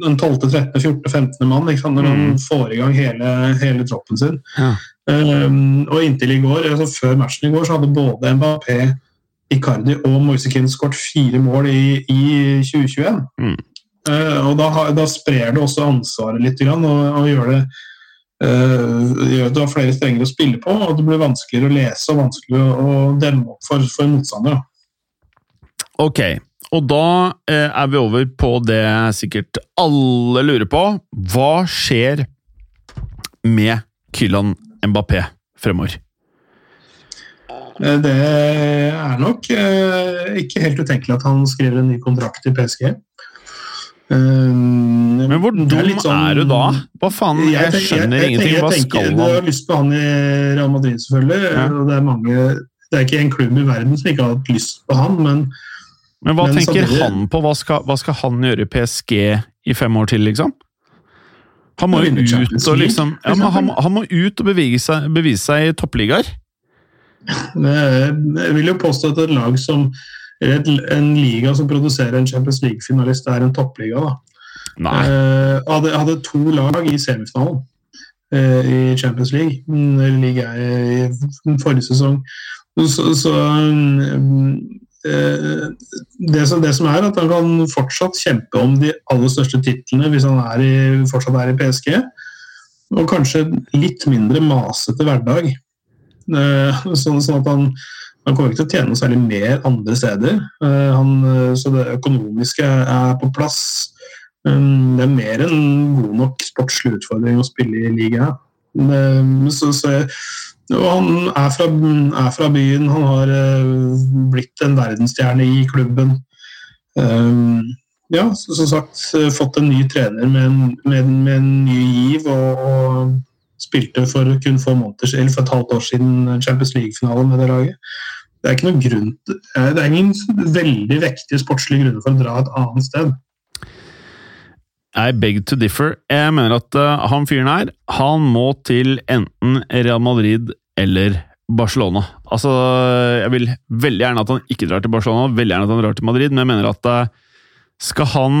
12., 13., 14., 15. mann når han mm. får i gang hele, hele troppen sin. Ja. Um, og inntil i går, altså før matchen i går, så hadde både Mbappé, Icardi og Moisekin skåret fire mål i, i 2021. Mm. Uh, og da, da, sprer det også ansvaret litt og, og gjør det uh, gjør at du har flere strenger å spille på, og det blir vanskeligere å lese og vanskeligere å demme opp for, for motstandere. Ok, og da eh, er vi over på det sikkert alle lurer på. Hva skjer med Kylan Mbappé fremover? Eh, det er nok eh, ikke helt utenkelig at han skriver en ny kontrakt i PSG. Men hvor dum er, sånn, er, du da? Hva faen? Jeg, jeg skjønner jeg, jeg, ingenting. Hva skal han? Du har lyst på han i Real Madrid, selvfølgelig. Ja. Det, er mange, det er ikke en klubb i verden som ikke har hatt lyst på han, men men hva Men tenker samtidig... han på? Hva skal, hva skal, han gjøre i PSG i fem år til, liksom? Han må jo ut og liksom ja, han, han, må ut og seg, bevise seg i toppligaer. Jeg vil jo påstå at et lag som et, en liga som produserer en Champions League-finalist, er en toppliga. da. Nei. Jeg eh, hadde, hadde to lag i semifinalen eh, i Champions League. Liga i forrige sesong. Så, så Eh, det som, det som, er at Han kan fortsatt kjempe om de aller største titlene hvis han er i, fortsatt er i PSG. Og kanskje litt mindre masete hverdag. Eh, sånn, sånn at han, han kommer ikke til å tjene noe særlig mer andre steder. Eh, han, så det økonomiske er på plass. Det er mer enn god nok sportslig utfordring å spille i ligaen. Så, så jeg, han er fra, er fra, byen, han har uh, blitt en verdensstjerne i klubben. Um, ja, som sagt, uh, fått en ny trener med en, med, med en ny giv. Og, og, spilte for kun få måneder, eller for et halvt år siden Champions League-finale med det laget. Det er ikke noen grunn det er ingen veldig vektige sportslige grunner for å dra et annet sted. I beg to differ. Jeg mener at uh, han fyren her, han må til enten Real Madrid eller Barcelona. Altså, jeg vil veldig gjerne at han ikke drar til Barcelona, veldig gjerne at han drar til Madrid, men jeg mener at uh, skal han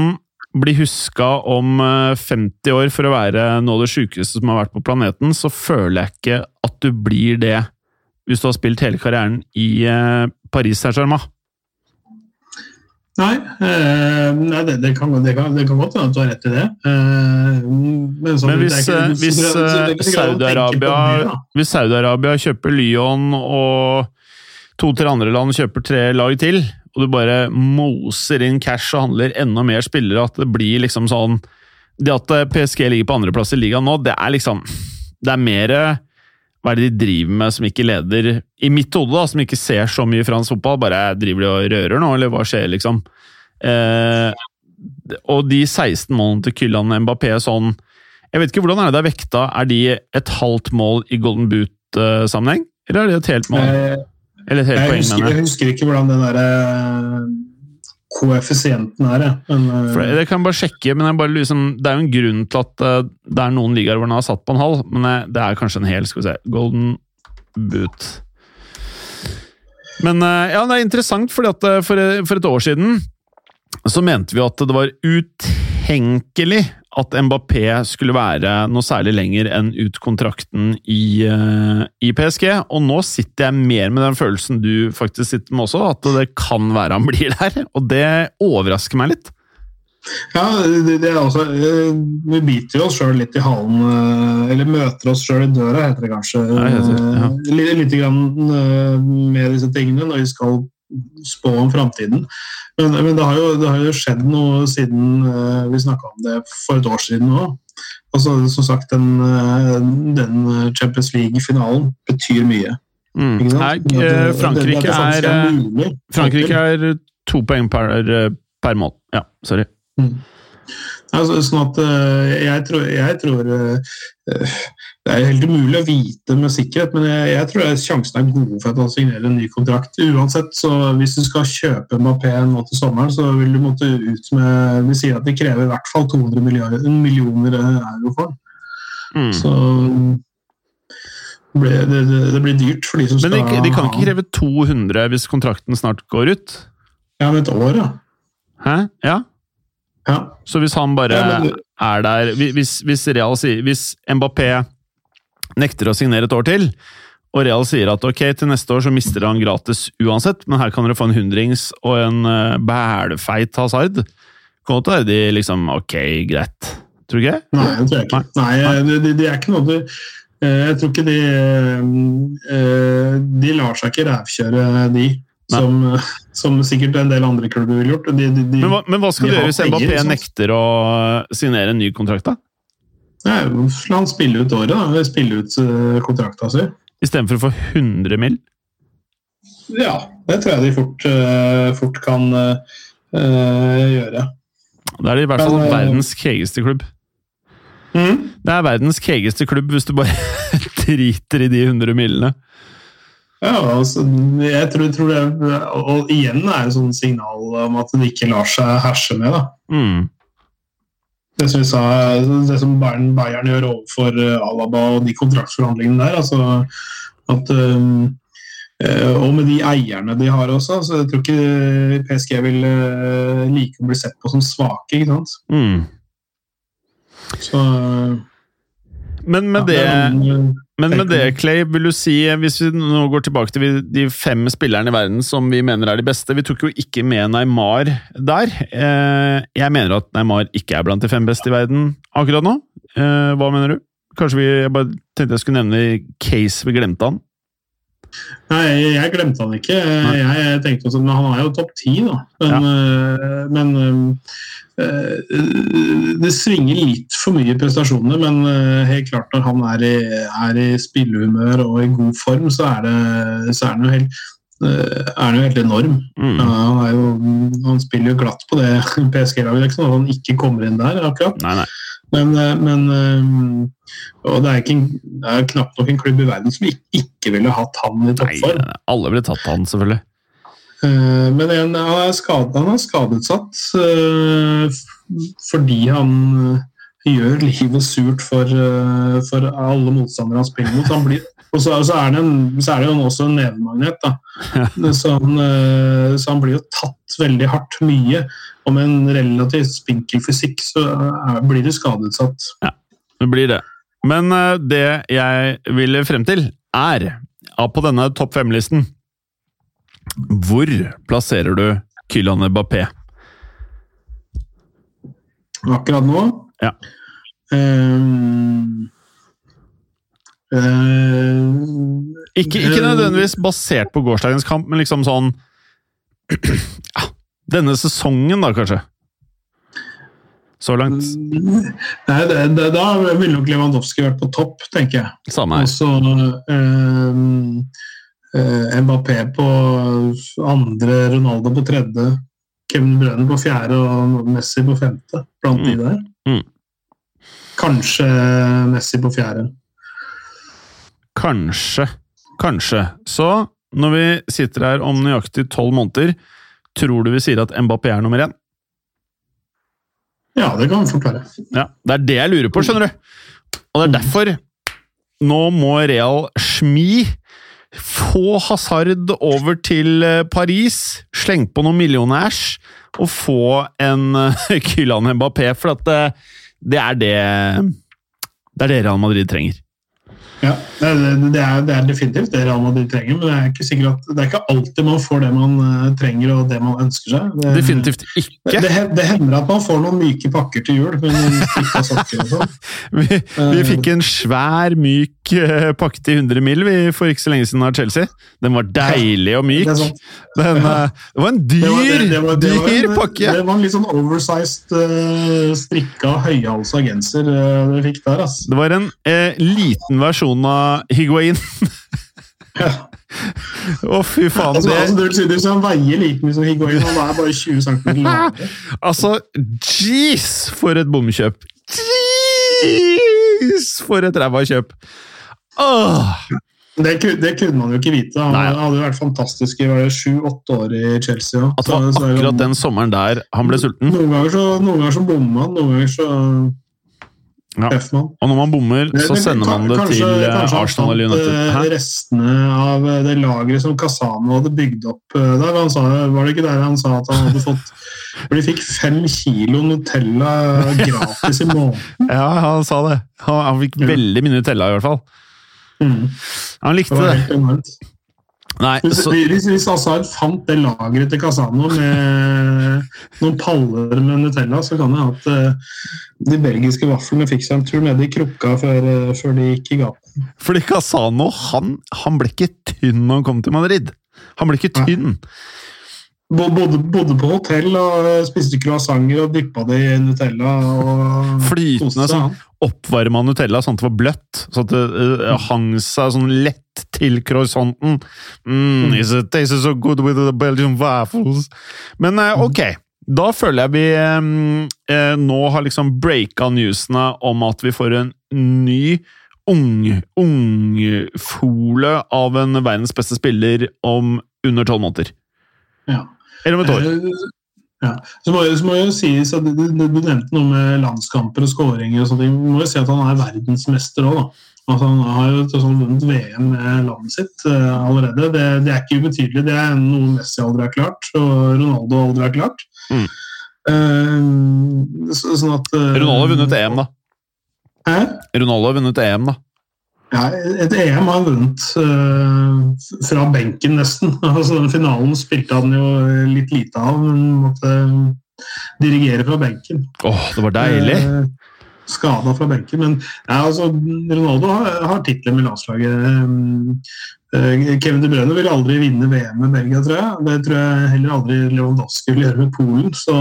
bli huska om 50 uh, år for å være noe av det sjukeste som har vært på planeten, så føler jeg ikke at du blir det hvis du har spilt hele karrieren i Paris Saint-Germain. Nei, eh, nei det, det, kan, det, kan, det, kan, godt hende at du har rett i det. Eh, men, så, men hvis, hvis, hvis Saudi-Arabia Saudi kjøper Lyon og to-tre andre land kjøper tre lag til, og du bare moser inn cash og handler enda mer spillere, at det blir liksom sånn Det at PSG ligger på andreplass i ligaen nå, det er liksom Det er mer hva er det de driver med som ikke leder I mitt hode, da, som ikke ser så mye fransk fotball, bare driver de og rører nå, eller hva skjer, liksom? Eh, og de 16 målene til Kylian Mbappé sånn Jeg vet ikke, hvordan er det det er vekta? Er de et halvt mål i Golden Boot-sammenheng, eller er det et helt mål? Eh, eller et helt jeg poeng, husker, jeg husker ikke hvordan den derre koeffisienten er. Men, For det, det kan jeg bare sjekke, men bare liksom, det er jo en grunn til at uh, det er noen ligaer hvor den har satt på en halv, men uh, det er kanskje en hel. Skal vi se Golden Boot. Men ja, det er interessant, fordi at for, for, et år siden så mente vi at det var utenkelig at Mbappé skulle være noe særlig lenger enn ut kontrakten i, uh, i, PSG. Og nå sitter jeg mer med den følelsen du faktisk sitter med også, at det kan være han blir der. Og det overrasker meg litt. Ja, det, det er også eh, Vi biter jo oss sjøl litt i halen, eh, eller møter oss sjøl i døra, heter det kanskje. Ja, ja. Litt, litt grann med disse tingene når vi skal spå om framtiden. Men, men det, har jo, det, har jo, skjedd noe siden uh, vi snakka om det for et år siden òg. Altså, som sagt, den, uh, den Champions League-finalen betyr mye. Mm. Her, uh, Frankrike, det, er, er Frankrike er to poeng per, per mål. Ja, sorry. Mm. Altså, sånn at jeg tror, jeg tror det er helt umulig å vite med sikkerhet, men jeg, jeg tror sjansen er gode for at han signerer en ny kontrakt. Uansett, så Hvis du skal kjøpe Mapé nå til sommeren, så vil du måtte ut med Vi sier at de krever i hvert fall 200 milliarder, millioner euro for mm. Så det, det, det, blir dyrt for de som skal Men de, de kan ikke kreve 200 hvis kontrakten snart går ut? Ja, om et år, ja. Hæ? Ja? Ja. Så hvis han bare ja, men, er der Hvis, hvis, Real, hvis Mbappé nekter å signere et år til. Og Real sier at ok, til neste år så mister han gratis uansett, men her kan dere få en hundrings og en uh, bælfeit hasard. Kan godt være de liksom ok, greit. Tror du ikke? Nei, jeg tror ikke. Nei, Nei det, de er ikke noe du eh, Jeg tror ikke de eh, De lar seg ikke rævkjøre, de. Som, som, sikkert en del andre klubber ville gjort. De, de, men, hva, men, hva, skal du gjøre hvis Mbappé nekter å signere en ny kontrakt, da? Nei, La han spille ut året, da. Spille ut kontrakta si. Istedenfor å få 100 mill.? Ja, det tror jeg de fort, uh, fort kan uh, gjøre. Da er de i hvert fall Men, verdens kegeste klubb. Mm? Det er verdens kegeste klubb hvis du bare driter i de 100 millene. Ja, altså, jeg tror, tror, det Og igjen er det sånn signal om at det ikke lar seg herse med. da. Mm det som, sa, det som Bayern, Bayern, gjør overfor eh, Alaba og de kontraktsforhandlingene der. altså at um, og med de eierne de har også, så jeg tror ikke PSG vil like å bli sett på som svake. ikke sant? Mm. Så Men med ja, det, men med det, Clay, vil du si, hvis vi nå går tilbake til de fem spillerne i verden som vi mener er de beste Vi tok jo ikke med Neymar der. Eh, jeg mener at Neymar ikke er blant de fem beste i verden akkurat nå. Eh, hva mener du? Kanskje vi jeg bare tenkte jeg skulle nevne case vi glemte han? Nei, jeg glemte han ikke. Jeg tenkte også, men Han er jo topp ti, da. Men, ja. Eh, men øh, det svinger litt for mye i prestasjonene, men eh, helt klart når han er i, er i spillehumør og i god form, så er, det, så er han jo helt er han jo helt enorm. Mm. Han, jo, han, spiller jo glatt på det PSG-laget. Det sånn at han ikke kommer inn der, akkurat. Nei, nei. Men, eh, men eh, og det er, ikke, det er knapt nok en klubb i verden som ikke ville hatt han i toppform. Nei, alle ville tatt han, selvfølgelig. Eh, men en, han, er skadet, han er skadetsatt fordi han gjør livet surt for, for alle motstandere han spiller mot. Han blir, og så, så, er en, så, er det jo også en nevemagnet. Så, så, han blir jo tatt veldig hardt mye. Og med en relativt spinkel fysikk så blir du skadeutsatt. Ja, det blir det. Men uh, det jeg vil frem til, er på denne topp fem-listen Hvor plasserer du Kylian Bappé akkurat nå. Ja. Um, Ikke, ikke nødvendigvis basert på gårsdagens kamp, men liksom sånn ja, Denne sesongen, da, kanskje? Så langt. Nei, det, det, da ville nok Lewandowski vært på topp, tenker jeg. Samme her. Også, øh, uh, Mbappé på andre, Ronaldo på tredje, Kevin Brønner på fjerde og Messi på femte, blant de der. Mm. Kanskje Messi på fjerde. Kanskje. Kanskje. Så når vi sitter her om nøyaktig tolv måneder, tror du vi sier at Mbappé er nummer én? Ja, det kan vi forklare. Ja, Det er det jeg lurer på, skjønner du. Og det er derfor nå må Real smi. Få Hazard over til eh, Paris, sleng på noen millionærs, og få en Kylan Mbappé, for at det, det er det Det er det Real Madrid trenger. Ja, det, er- det, er, det er definitivt det Real Madrid trenger, men det er ikke sikkert at det er ikke alltid man får det man eh, trenger og det man ønsker seg. Det, Definitivt ikke. det, det hender at man får noen myke pakker til jul, sånn. Vi, vi fikk en svær, myk eh, pakke til 100 mil vi for ikke så lenge siden av Chelsea. Den var deilig og myk. Den, eh, det var en dyr, var, var, det dyr pakke! det var en litt sånn oversized, strikka, høyhalsa genser dere fikk der. ass. Det var en eh, liten versjon av Higuain. Ja. Å, fy faen. Altså, altså, Det, altså, du sier veier like mye som Higuain, han er bare 20 cm altså, jeez, for et bomkjøp! Jeez, for et ræva kjøp! Åh, Det, det kunne man jo ikke vite. Han Nei. hadde jo vært fantastisk i sju-åtte år i Chelsea. også. at det var akkurat den sommeren der han ble sulten. Noen ganger så, noen ganger så bommer han, noen ganger så Ja. Og når man bommer, så sender man det kanskje- til eh, kanskje Arsenal eller United. eh, Hæ? Restene av eh, det lageret som Casano hadde bygd opp der. Han sa, var det ikke der han sa at han hadde fått For de fikk fem kilo Nutella gratis i måneden. Ja, han sa det. Han, han fikk veldig mye Nutella, i hvert fall. Mm. Han Det likte var det. Nei, så, hvis, hvis Hazard fant det lageret til Casano med noen paller med Nutella, så kan det at eh, de belgiske vaflene fikk seg en tur nede i krukka før, eh, før de gikk i gaten. fordi Casano han, han ble ikke tynn når han kom til Madrid. Han ble ikke tynn. Bo- Bodde, bodde på hotell og eh, spiste croissanter og dyppa det i Nutella. og Flytende sånn oppvarma Nutella sånn at det var bløtt. Sånn at det uh, hang seg sånn lett til croissanten. Mm, is it tastes so good with the Belgian waffles. Men uh, ok, da føler jeg vi eh, nå har liksom breaka newsene om at vi får en ny ung ungfole av en verdens beste spiller om under tolv måneder. Ja. Eller om et år. Ja. Så må, så må jo sies at du, du, du nevnte noe med landskamper og skåringer og sånne ting. Vi må jo si at han er verdensmester òg, da. Altså, han har jo sånn vunnet VM med landet sitt uh, allerede. Det, det er ikke ubetydelig. Det er noe Messi aldri har klart, og Ronaldo aldri har klart. Mm. Uh, så, sånn at uh, Ronaldo har vunnet EM, da. Hæ? Ronaldo har vunnet EM, da. Ja, et EM har han vunnet uh, fra benken, nesten. Altså, den finalen spilte han jo litt lite av, men måtte dirigere fra benken. Åh, det var deilig! Eh, Skada fra benken. Men ja, altså, Ronaldo har, har titler med landslaget. Eh, Kevin De Bruyne vil aldri vinne VM med Belgia, tror jeg. Det tror jeg heller aldri Lewandowski vil gjøre med Polen. Så,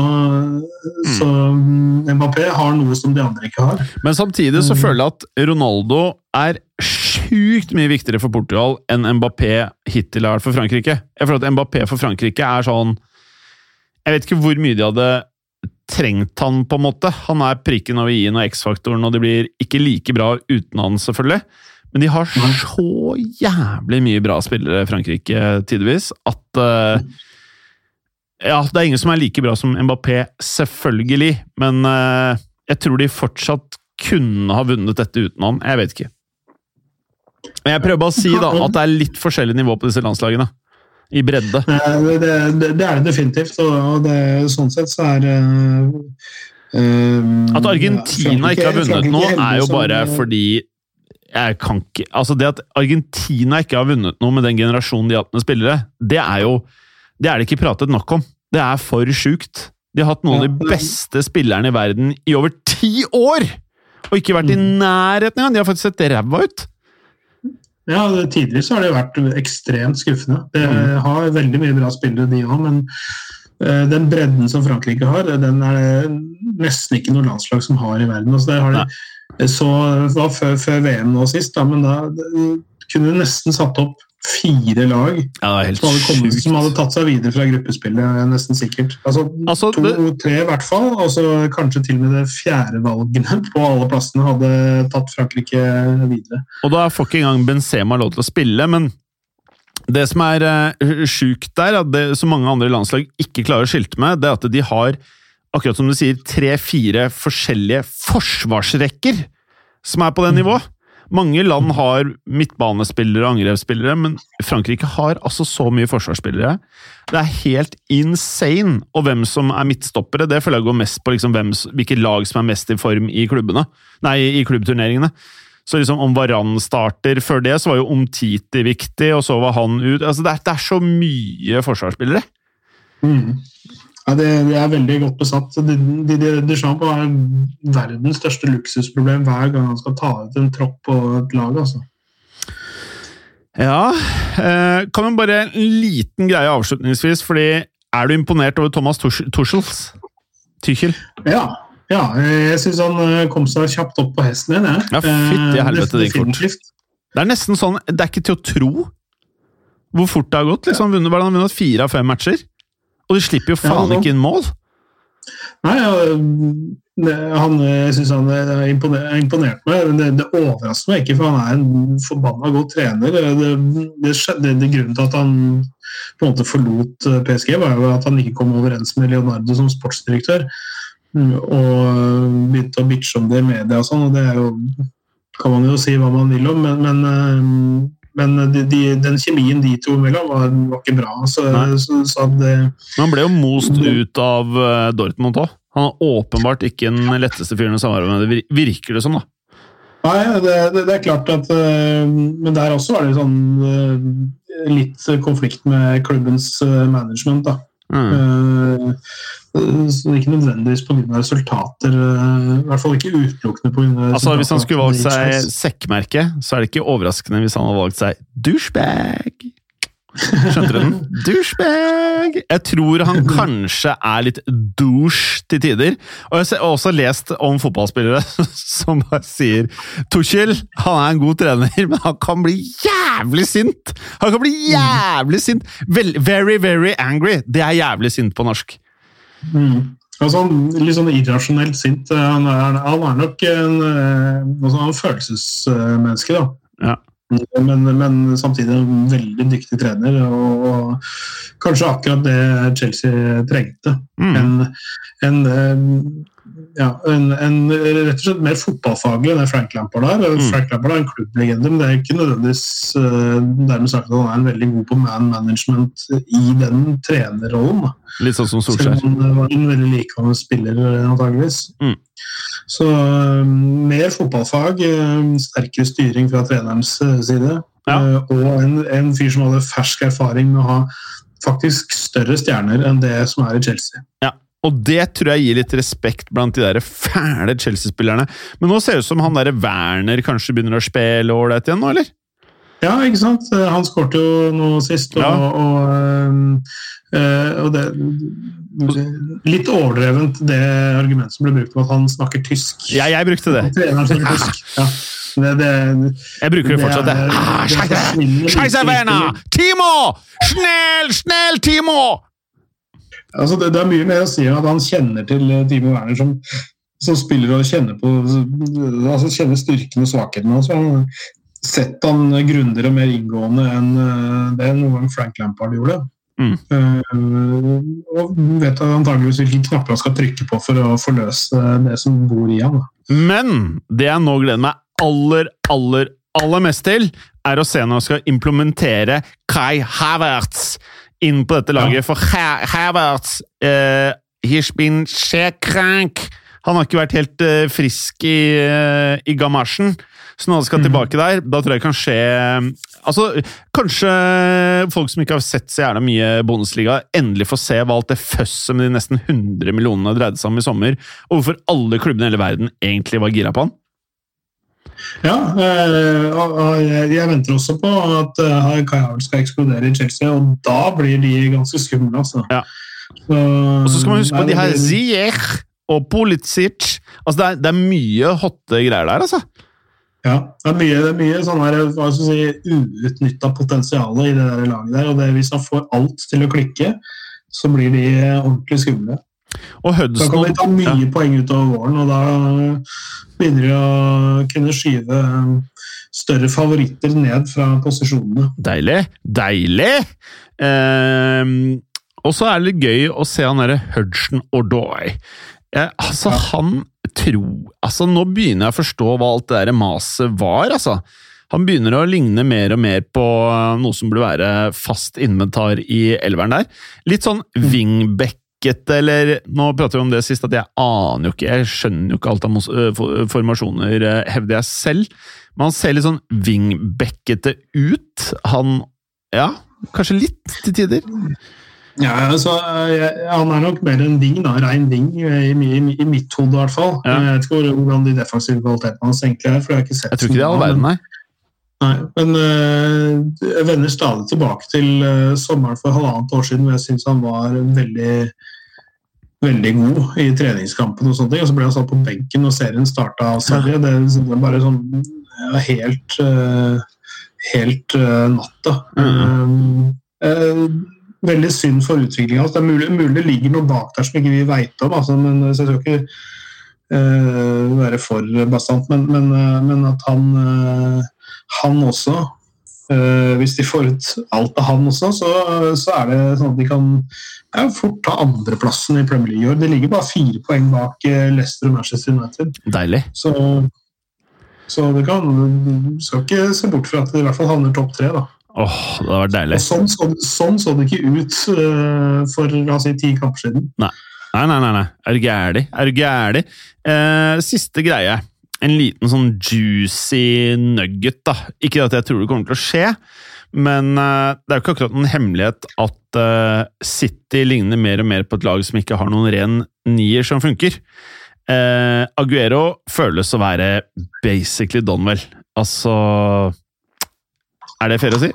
så mm, Mbappé har noe som de andre ikke har. Men samtidig så Mm. føler jeg at Ronaldo er sjukt mye viktigere for Portugal enn Mbappé hittil har vært for Frankrike. Jeg føler at Mbappé for Frankrike er sånn Jeg vet ikke hvor mye de hadde trengt han, på en måte. Han er prikken over i-en og X-faktoren, og det blir ikke like bra uten han, selvfølgelig. Men de har så jævlig mye bra spillere, Frankrike, tidvis, at uh, Ja, det er ingen som er like bra som Mbappé, selvfølgelig, men uh, jeg tror de fortsatt kunne ha vunnet dette uten han. Jeg vet ikke. Men jeg prøver bare å si da, at det er litt forskjellig nivå på disse landslagene. I bredde. Eh, Det, det, det er det definitivt, og, det, sånn sett så er eh, At Argentina ikke har vunnet nå, er jo bare fordi jeg kan ikke Altså, det at Argentina ikke har vunnet noe med den generasjonen de har hatt med spillere, det er jo Det er det ikke pratet nok om. Det er for sjukt. De har hatt noen av de beste spillerne i verden i over ti år! Og ikke vært i Mm. nærheten engang! De har faktisk sett ræva ut! Ja, Tidligere så har det vært ekstremt skuffende. Det Mm. har veldig mye bra spillere, de òg, men eh, den bredden som Frankrike har, den er det nesten ikke noe landslag som har i verden. Altså, der har de, så det var før, før VM nå sist, da, men da kunne du nesten satt opp fire lag Ja, som hadde, kommet, som hadde tatt seg videre fra gruppespillet, nesten sikkert. Altså, Altså, To-tre i hvert fall, og så kanskje til og med det fjerde valgene på alle plassene hadde tatt Frankrike videre. Og da får ikke engang Benzema lov til å spille, men det som er uh, sjukt der, at det, som mange andre landslag ikke klarer å skilte med, det er at de har, akkurat som du sier, tre-fire forskjellige forsvarsrekker som er på det nivået. Mange land har midtbanespillere og angrepsspillere, men Frankrike har altså så mye forsvarsspillere. Det er helt insane! Og hvem som er midtstoppere, det føler jeg går mest på liksom hvem, hvilke lag som er mest i form i klubbene. Nei, i klubbturneringene. Så liksom om Varan starter Før det så var jo Omtiti viktig, og så var han ut altså det, er, det er så mye forsvarsspillere. Mm. Ja, det, det er veldig godt besatt. De, de, de, Deschamps har verdens største luksusproblem hver gang han skal ta ut en tropp på et lag. altså. Ja eh, Kan man bare en liten greie avslutningsvis, fordi er du imponert over Thomas Tuschels? Tuchel? Ja, ja jeg syns han eh, kom seg kjapt opp på hesten igjen. jeg. Ja, fytti Eh, helvete, det gikk fort. Det er nesten sånn Det er ikke til å tro hvor fort det har gått. liksom Han har vunnet fire av fem matcher. Og de slipper jo faen Ja, ikke inn mål! Nei, ja, han, jeg syns han er imponert, er imponert meg. Det, det overrasker meg ikke, for han er en forbanna god trener. Det, det, det Grunnen til at han på en måte forlot eh, PSG, var jo at han ikke kom overens med Leonardo som sportsdirektør. Mm, Og begynte å bitche om det i media og sånn, og det er jo kan man jo si hva man vil om, men, men, eh, men de, de, den kjemien de to imellom var, var ikke bra. Så, så, så det, han ble jo most ut av eh, Dortmund òg. Han er åpenbart ikke den letteste fyren å samarbeide med, det virker det som, da. Nei, det, det, det er klart at øh, Men der også var det sånn øh, litt konflikt med klubbens management, da. Mm. det så ikke nødvendigvis pga. resultater, øh, i hvert fall ikke utelukkende pga. Altså, Hvis han skulle valgt seg sekkmerke, så er det ikke overraskende hvis han hadde valgt seg douchebag. Skjønte du den? Douchebag! Jeg tror han kanskje er litt douche til tider. Og jeg har også lest om fotballspillere som bare sier Tuchel han er en god trener, men han kan bli jævlig sint! Han kan bli jævlig sint! Very, very angry. Det er jævlig sint på norsk. Mm. Altså, litt sånn irrasjonelt sint. Han er, han er nok en, øh, altså, en følelsesmenneske, da. Ja. Men, men samtidig en veldig dyktig trener, og, kanskje akkurat det Chelsea trengte. Mm. En, en, eh, ja, en, en rett og slett mer fotballfaglig enn Frank Lampard er. Mm. Frank Lampard er en klubblegende, men det er ikke nødvendigvis uh, dermed sagt at han er en veldig god på man management i den trenerrollen. Litt sånn som Selv om han var en veldig likende spiller, eh, antageligvis. Mm. Så eh, mer fotballfag, eh, sterkere styring fra trenerens eh, side, Ja. og en, en fyr som hadde fersk erfaring med å ha faktisk større stjerner enn det som er i Chelsea. Og det tror jeg gir litt respekt blant de der fæle Chelsea-spillerne. Men nå ser det ut som han derre Werner kanskje begynner å spille ålreit igjen nå, eller? Ja, ikke sant? Han skårte jo noe sist, og, Ja. og, eh, og det Litt overdrevent det argumentet som ble brukt om at han snakker tysk. Ja, jeg brukte det. Tysk. Ja. Det, det, Jeg bruker det fortsatt. Det Ah, Scheisse! Werner! Timo! Snell, snell, Timo! Altså, det, er mye mer å si om at han kjenner til eh, Timo Werner som, som spiller og kjenner på altså kjenner styrken og svakheten hans. Han sett han grundigere og mer inngående enn eh, det noen Frank Lampard gjorde. Mm. Eh, og vet antageligvis hvilke knapper han skal trykke på for å forløse det som bor i han. Men det jeg nå gleder meg aller, aller, aller mest til, er å se når han skal implementere Kai Havertz inn på dette laget. For Ha- Havertz uh, He's been shekrank. Han har ikke vært helt uh, frisk i, uh, i gamasjen. Så når han skal tilbake der, da tror jeg kan skje Altså, Kanskje folk som ikke har sett så gjerne mye Bundesliga, endelig får se hva alt det føsset med de nesten 100 millionene dreide seg om i sommer, og hvorfor alle klubbene i hele verden egentlig var gira på han. Ja, øh, og jeg, venter også på at uh, Kai Havertz skal eksplodere i Chelsea, og da blir de ganske skumle, altså. Ja. Så, Og så skal man huske på de her Ziech og Pulisic. Altså, det er, det er mye hotte greier der, altså. Ja, det er mye, det er mye sånn her, hva skal si, uutnytta potensial i det der laget der. og det, Hvis han får alt til å klikke, så blir de ordentlig skumle. Og Da kan de ta mye ja. poeng utover våren, og da begynner de å kunne skyve eh, større favoritter ned fra posisjonene. Deilig! Deilig! Ehm, og så er det litt gøy å se han derre Hudson Ordoy. Eh, altså, han tror Altså, nå begynner jeg å forstå hva alt det der maset var, altså. Han begynner å ligne mer og mer på noe som burde være fast inventar i elveren der. Litt sånn wingbackete, eller Nå prater vi om det sist, at jeg aner jo ikke Jeg skjønner jo ikke alt av formasjoner, øh, hevder jeg selv. Men han ser litt sånn wingbackete ut. Han Ja, kanskje litt til tider. Ja, altså, Han er nok mer en ving, da, rein ving, i, i, i mitt hode i hvert fall. Ja. Jeg vet ikke hvordan de defensive kvalitetene hans egentlig er. for Jeg har ikke sett Jeg tror ikke det er all verden, nei. Nei, men øh, jeg vender stadig tilbake til øh, sommeren for halvannet år siden, hvor jeg syns han var veldig veldig god i treningskampen, og sånne ting, og så ble han satt på benken og serien starta av Sverige. Det, det var bare sånn ja, helt øh, helt natta. Mhm. Eh, veldig synd for utviklinga. Det er mulig, mulig det ligger noe bak der som ikke vi veit om, altså, men så jeg skal ikke uh, være for bastant. Men, men, uh, men at han, uh, han også eh, Hvis de får ut alt av han også, så, så er det sånn at de kan ja, fort ta andreplassen i Premier League i år. De ligger bare fire poeng bak eh, Leicester og Manchester United. Deilig. Så, så det kan, skal ikke se bort fra at det i hvert fall havner topp tre. da. Åh, det hadde vært deilig. Sånn, så, sånn så det ikke ut uh, for la oss si, ti kamper siden. Nei, nei, nei. nei. Er du gæren? Er du gæren? Uh, siste greie. En liten sånn juicy nugget, da. Ikke at jeg tror det kommer til å skje, men uh, det er jo ikke akkurat en hemmelighet at City ligner mer og mer på et lag som ikke har noen ren nier som funker. Aguero føles å være basically Donwell. Altså Er det fair å si?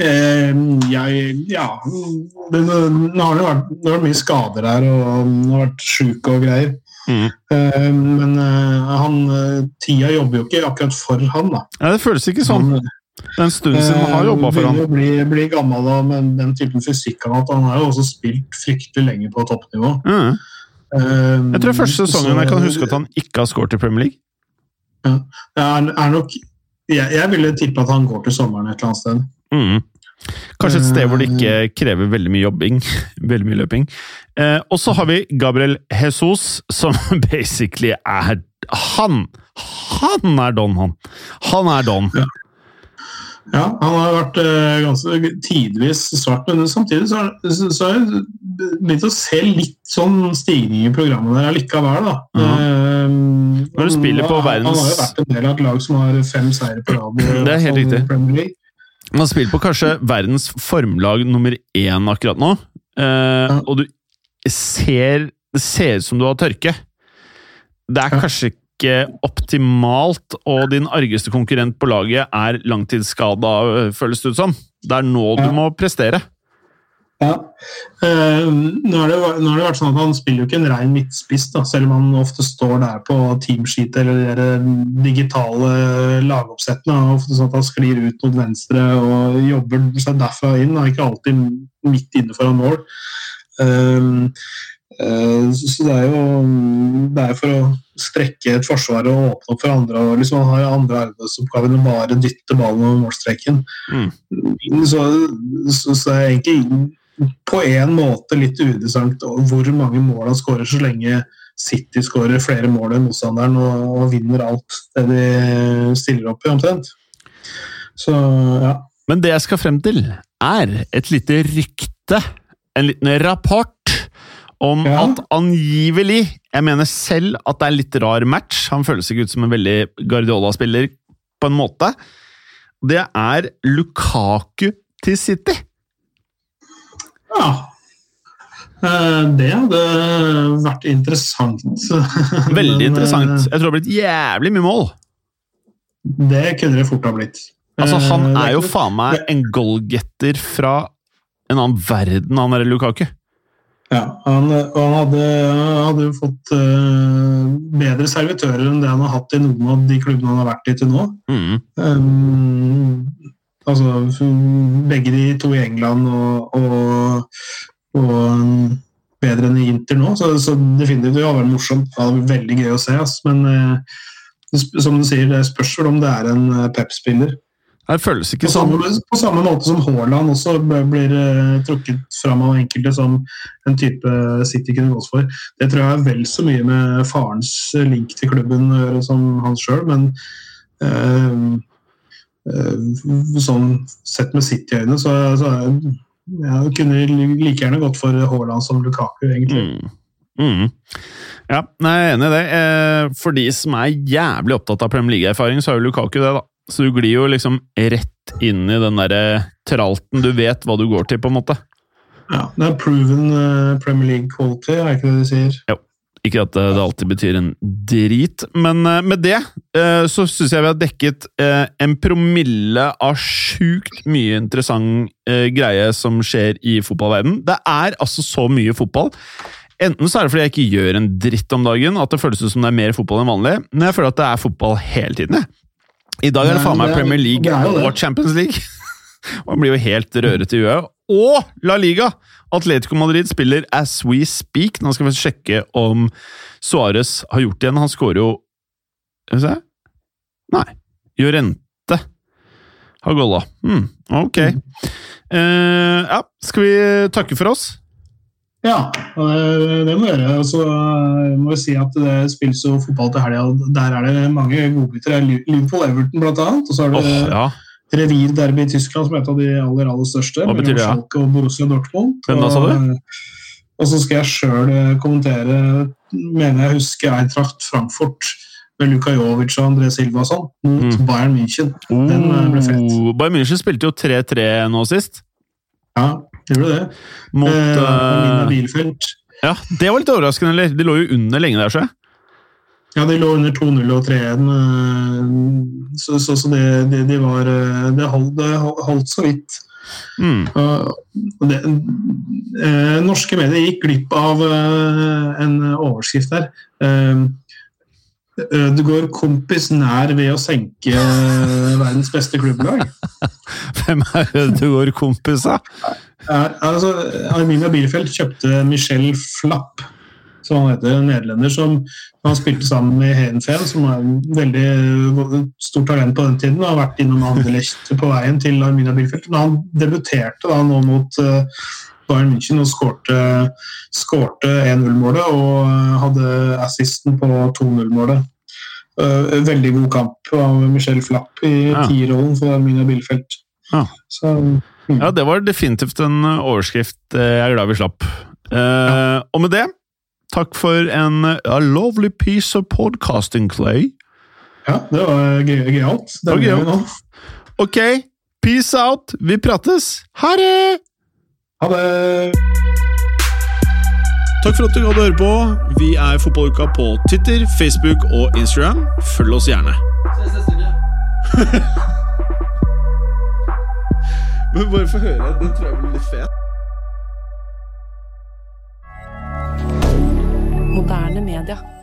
Eh, jeg, ja det, Nå har det vært, det vært mye skader her, og han har vært sjuk og greier. Mm. Eh, men eh, han, eh, tida jobber jo ikke akkurat for han. da. Ja, det føles ikke sånn. Han, Det er en stund siden han har eh, jobba for han. Han blir, bli, bli gammel da, med den typen fysikk han har. Han har jo også spilt fryktelig lenge på toppnivå. Mm. Eh, Jeg tror første sesongen jeg kan huske at han ikke har skåret i Premier League. Det er, er nok jeg, jeg ville tippe at han går til sommeren et eller annet sted. Mm. Kanskje et sted hvor det ikke krever veldig mye jobbing. veldig mye løping. Eh, og så har vi Gabriel Jesus, som basically er Han! Han er Don, han! Han er Don. Ja, han har vært eh, ganske tidvis svart, men samtidig så har, jeg begynt å se litt sånn stigning i programmet der likevel, da. Ja. Eh, Når du spiller på verdens- Han har jo vært en del av et lag som har fem seire på rad. Det er helt sånn riktig. Man spiller på kanskje verdens formlag nummer én akkurat nå. Eh, Og du ser Det ser ut som du har tørke. Det er kanskje ikke optimalt, og din argeste konkurrent på laget er langtidsskada, føles det ut som. Det er nå du må prestere. Ja. Eh, nå, har det, nå har det vært sånn at Han spiller jo ikke en rein midtspiss, da, selv om han ofte står der på teamsheet eller de digitale lagoppsettene. Er ofte sånn at han sklir ut mot venstre og jobber seg derfra inn. Han er ikke alltid midt inne foran mål. Eh, eh, så det er jo det er for å strekke et forsvar og åpne opp for andre. og liksom Han har andre arbeidsoppgaver enn bare dytte ballen over målstreken. Mm. Så, så, så er det egentlig på en måte litt uinteressant hvor mange mål han skårer, så lenge City skårer flere mål enn motstanderen og, og vinner alt det de stiller opp i, omtrent. Så ja. Men det jeg skal frem til, er et lite rykte, en liten rapport, om Ja. at angivelig Jeg mener selv at det er en litt rar match. Han føles ikke ut som en veldig Guardiola-spiller på en måte. Det er Lukaku til City. Ja. Eh, Det hadde vært interessant. Veldig interessant. eh, Jeg tror det har blitt jævlig mye mål. Det kunne det fort ha blitt. Altså, Han Eh, er jo faen meg en goalgetter fra en annen verden, han derre Lukaku. Ja, han, han hadde, hadde jo fått uh, bedre servitører enn det han har hatt i noen av de klubbene han har vært i til nå. Mm. Um, altså begge de to i England og, og, og bedre enn i Inter nå, så, så definitivt det hadde vært morsomt. Det hadde vært veldig gøy å se. ass. Men eh, som du sier, det spørs vel om det er en eh, Pep-spiller. Det føles ikke På sånn. samme, på samme måte som Haaland også blir eh, trukket fram av enkelte som en type City kunne gått for. Det tror jeg er vel så mye med farens link til klubben å gjøre som han sjøl, men eh, sånn sett med City-øyne, så, så jeg kunne like gjerne gått for Haaland som Lukaku, egentlig. Mm. Mm. Ja, jeg er enig i det. Eh, For de som er jævlig opptatt av Premier League-erfaring, så er jo Lukaku det, da. Så du glir jo liksom rett inn i den derre tralten. Du vet hva du går til, på en måte. Ja, det er proven eh, Premier League quality, er ikke det de sier? Ikke at eh, det alltid betyr en drit, men eh, med det eh, så syns jeg vi har dekket en promille av sjukt mye interessant greie som skjer i fotballverden. Det er altså så mye fotball. Enten så er det fordi jeg ikke gjør en dritt om dagen, at det føles ut som det er mer fotball enn vanlig, men jeg føler at det er fotball hele tiden. I dag er det faen meg er- Premier League og Champions League. Man blir jo helt rørete i huet. Og La Liga! Atletico Madrid spiller as we speak. Nå skal vi sjekke om Suárez har gjort det igjen. Han skårer jo Skal vi se Nei. Jorente har golla. Hmm, ok. Uh, ja, skal vi takke for oss? Ja, det, det må vi gjøre. Og så eh, må vi si at det spilles jo fotball til helga, der er det mange godbiter. Er Liverpool-Everton blant annet, og så er det oh, ja. Revirderby i Tyskland, som er et av de aller aller største. Hva betyr det, ja? og Borussia Dortmund. Hvem da, sa du? Og, så skal jeg sjøl kommentere, mener jeg husker Eintracht Frankfurt med Luka Jovic og André Silva og sånn, mot Mm. Bayern München. Den eh, ble fett. Oh, Bayern München spilte jo 3-3 nå sist. Ja, gjorde det. Mot Eh, Mina eh, Bielfeldt. Ja, det var litt overraskende, eller? De lå jo under lenge der, så jeg. Ja, de lå under 2-0 og 3-1, eh, så, så, så det, det, de var eh, Det holdt, det holdt så vidt. Mm. Eh, norske medier gikk glipp av en overskrift der. Ødegaard kompis nær ved å senke verdens beste klubblag. Hvem er Ødegaard kompis, da? Altså, Arminia Bielefeld kjøpte Michel Flapp, som han heter, en nederlender, som han spilte sammen med Hedenfen, som er en veldig stort talent på den tiden, og har vært innom Anderlecht på veien til Arminia Bielfeldt. Men han debuterte da nå mot eh, Bayern München og skårte, skårte 1-0-målet og eh, hadde assisten på 2-0-målet. Eh, veldig god kamp av Michel Flapp i Ja. tierrollen for Arminia Bielfeldt. Ja. Så Ja, det var definitivt en overskrift jeg er glad vi slapp. Eh, og med det, takk for en a lovely piece of podcasting, Clay. Ja, det var gøy- gøyalt. Det Det var gøy nå. Ok, peace out! Vi prates! Ha det! Ha det! Takk for at du gadd å høre på. Vi er Fotballuka på Twitter, Facebook og Instagram. Følg oss gjerne. Ses neste uke. Men bare få høre. Den tror jeg blir litt fet. Moderne media.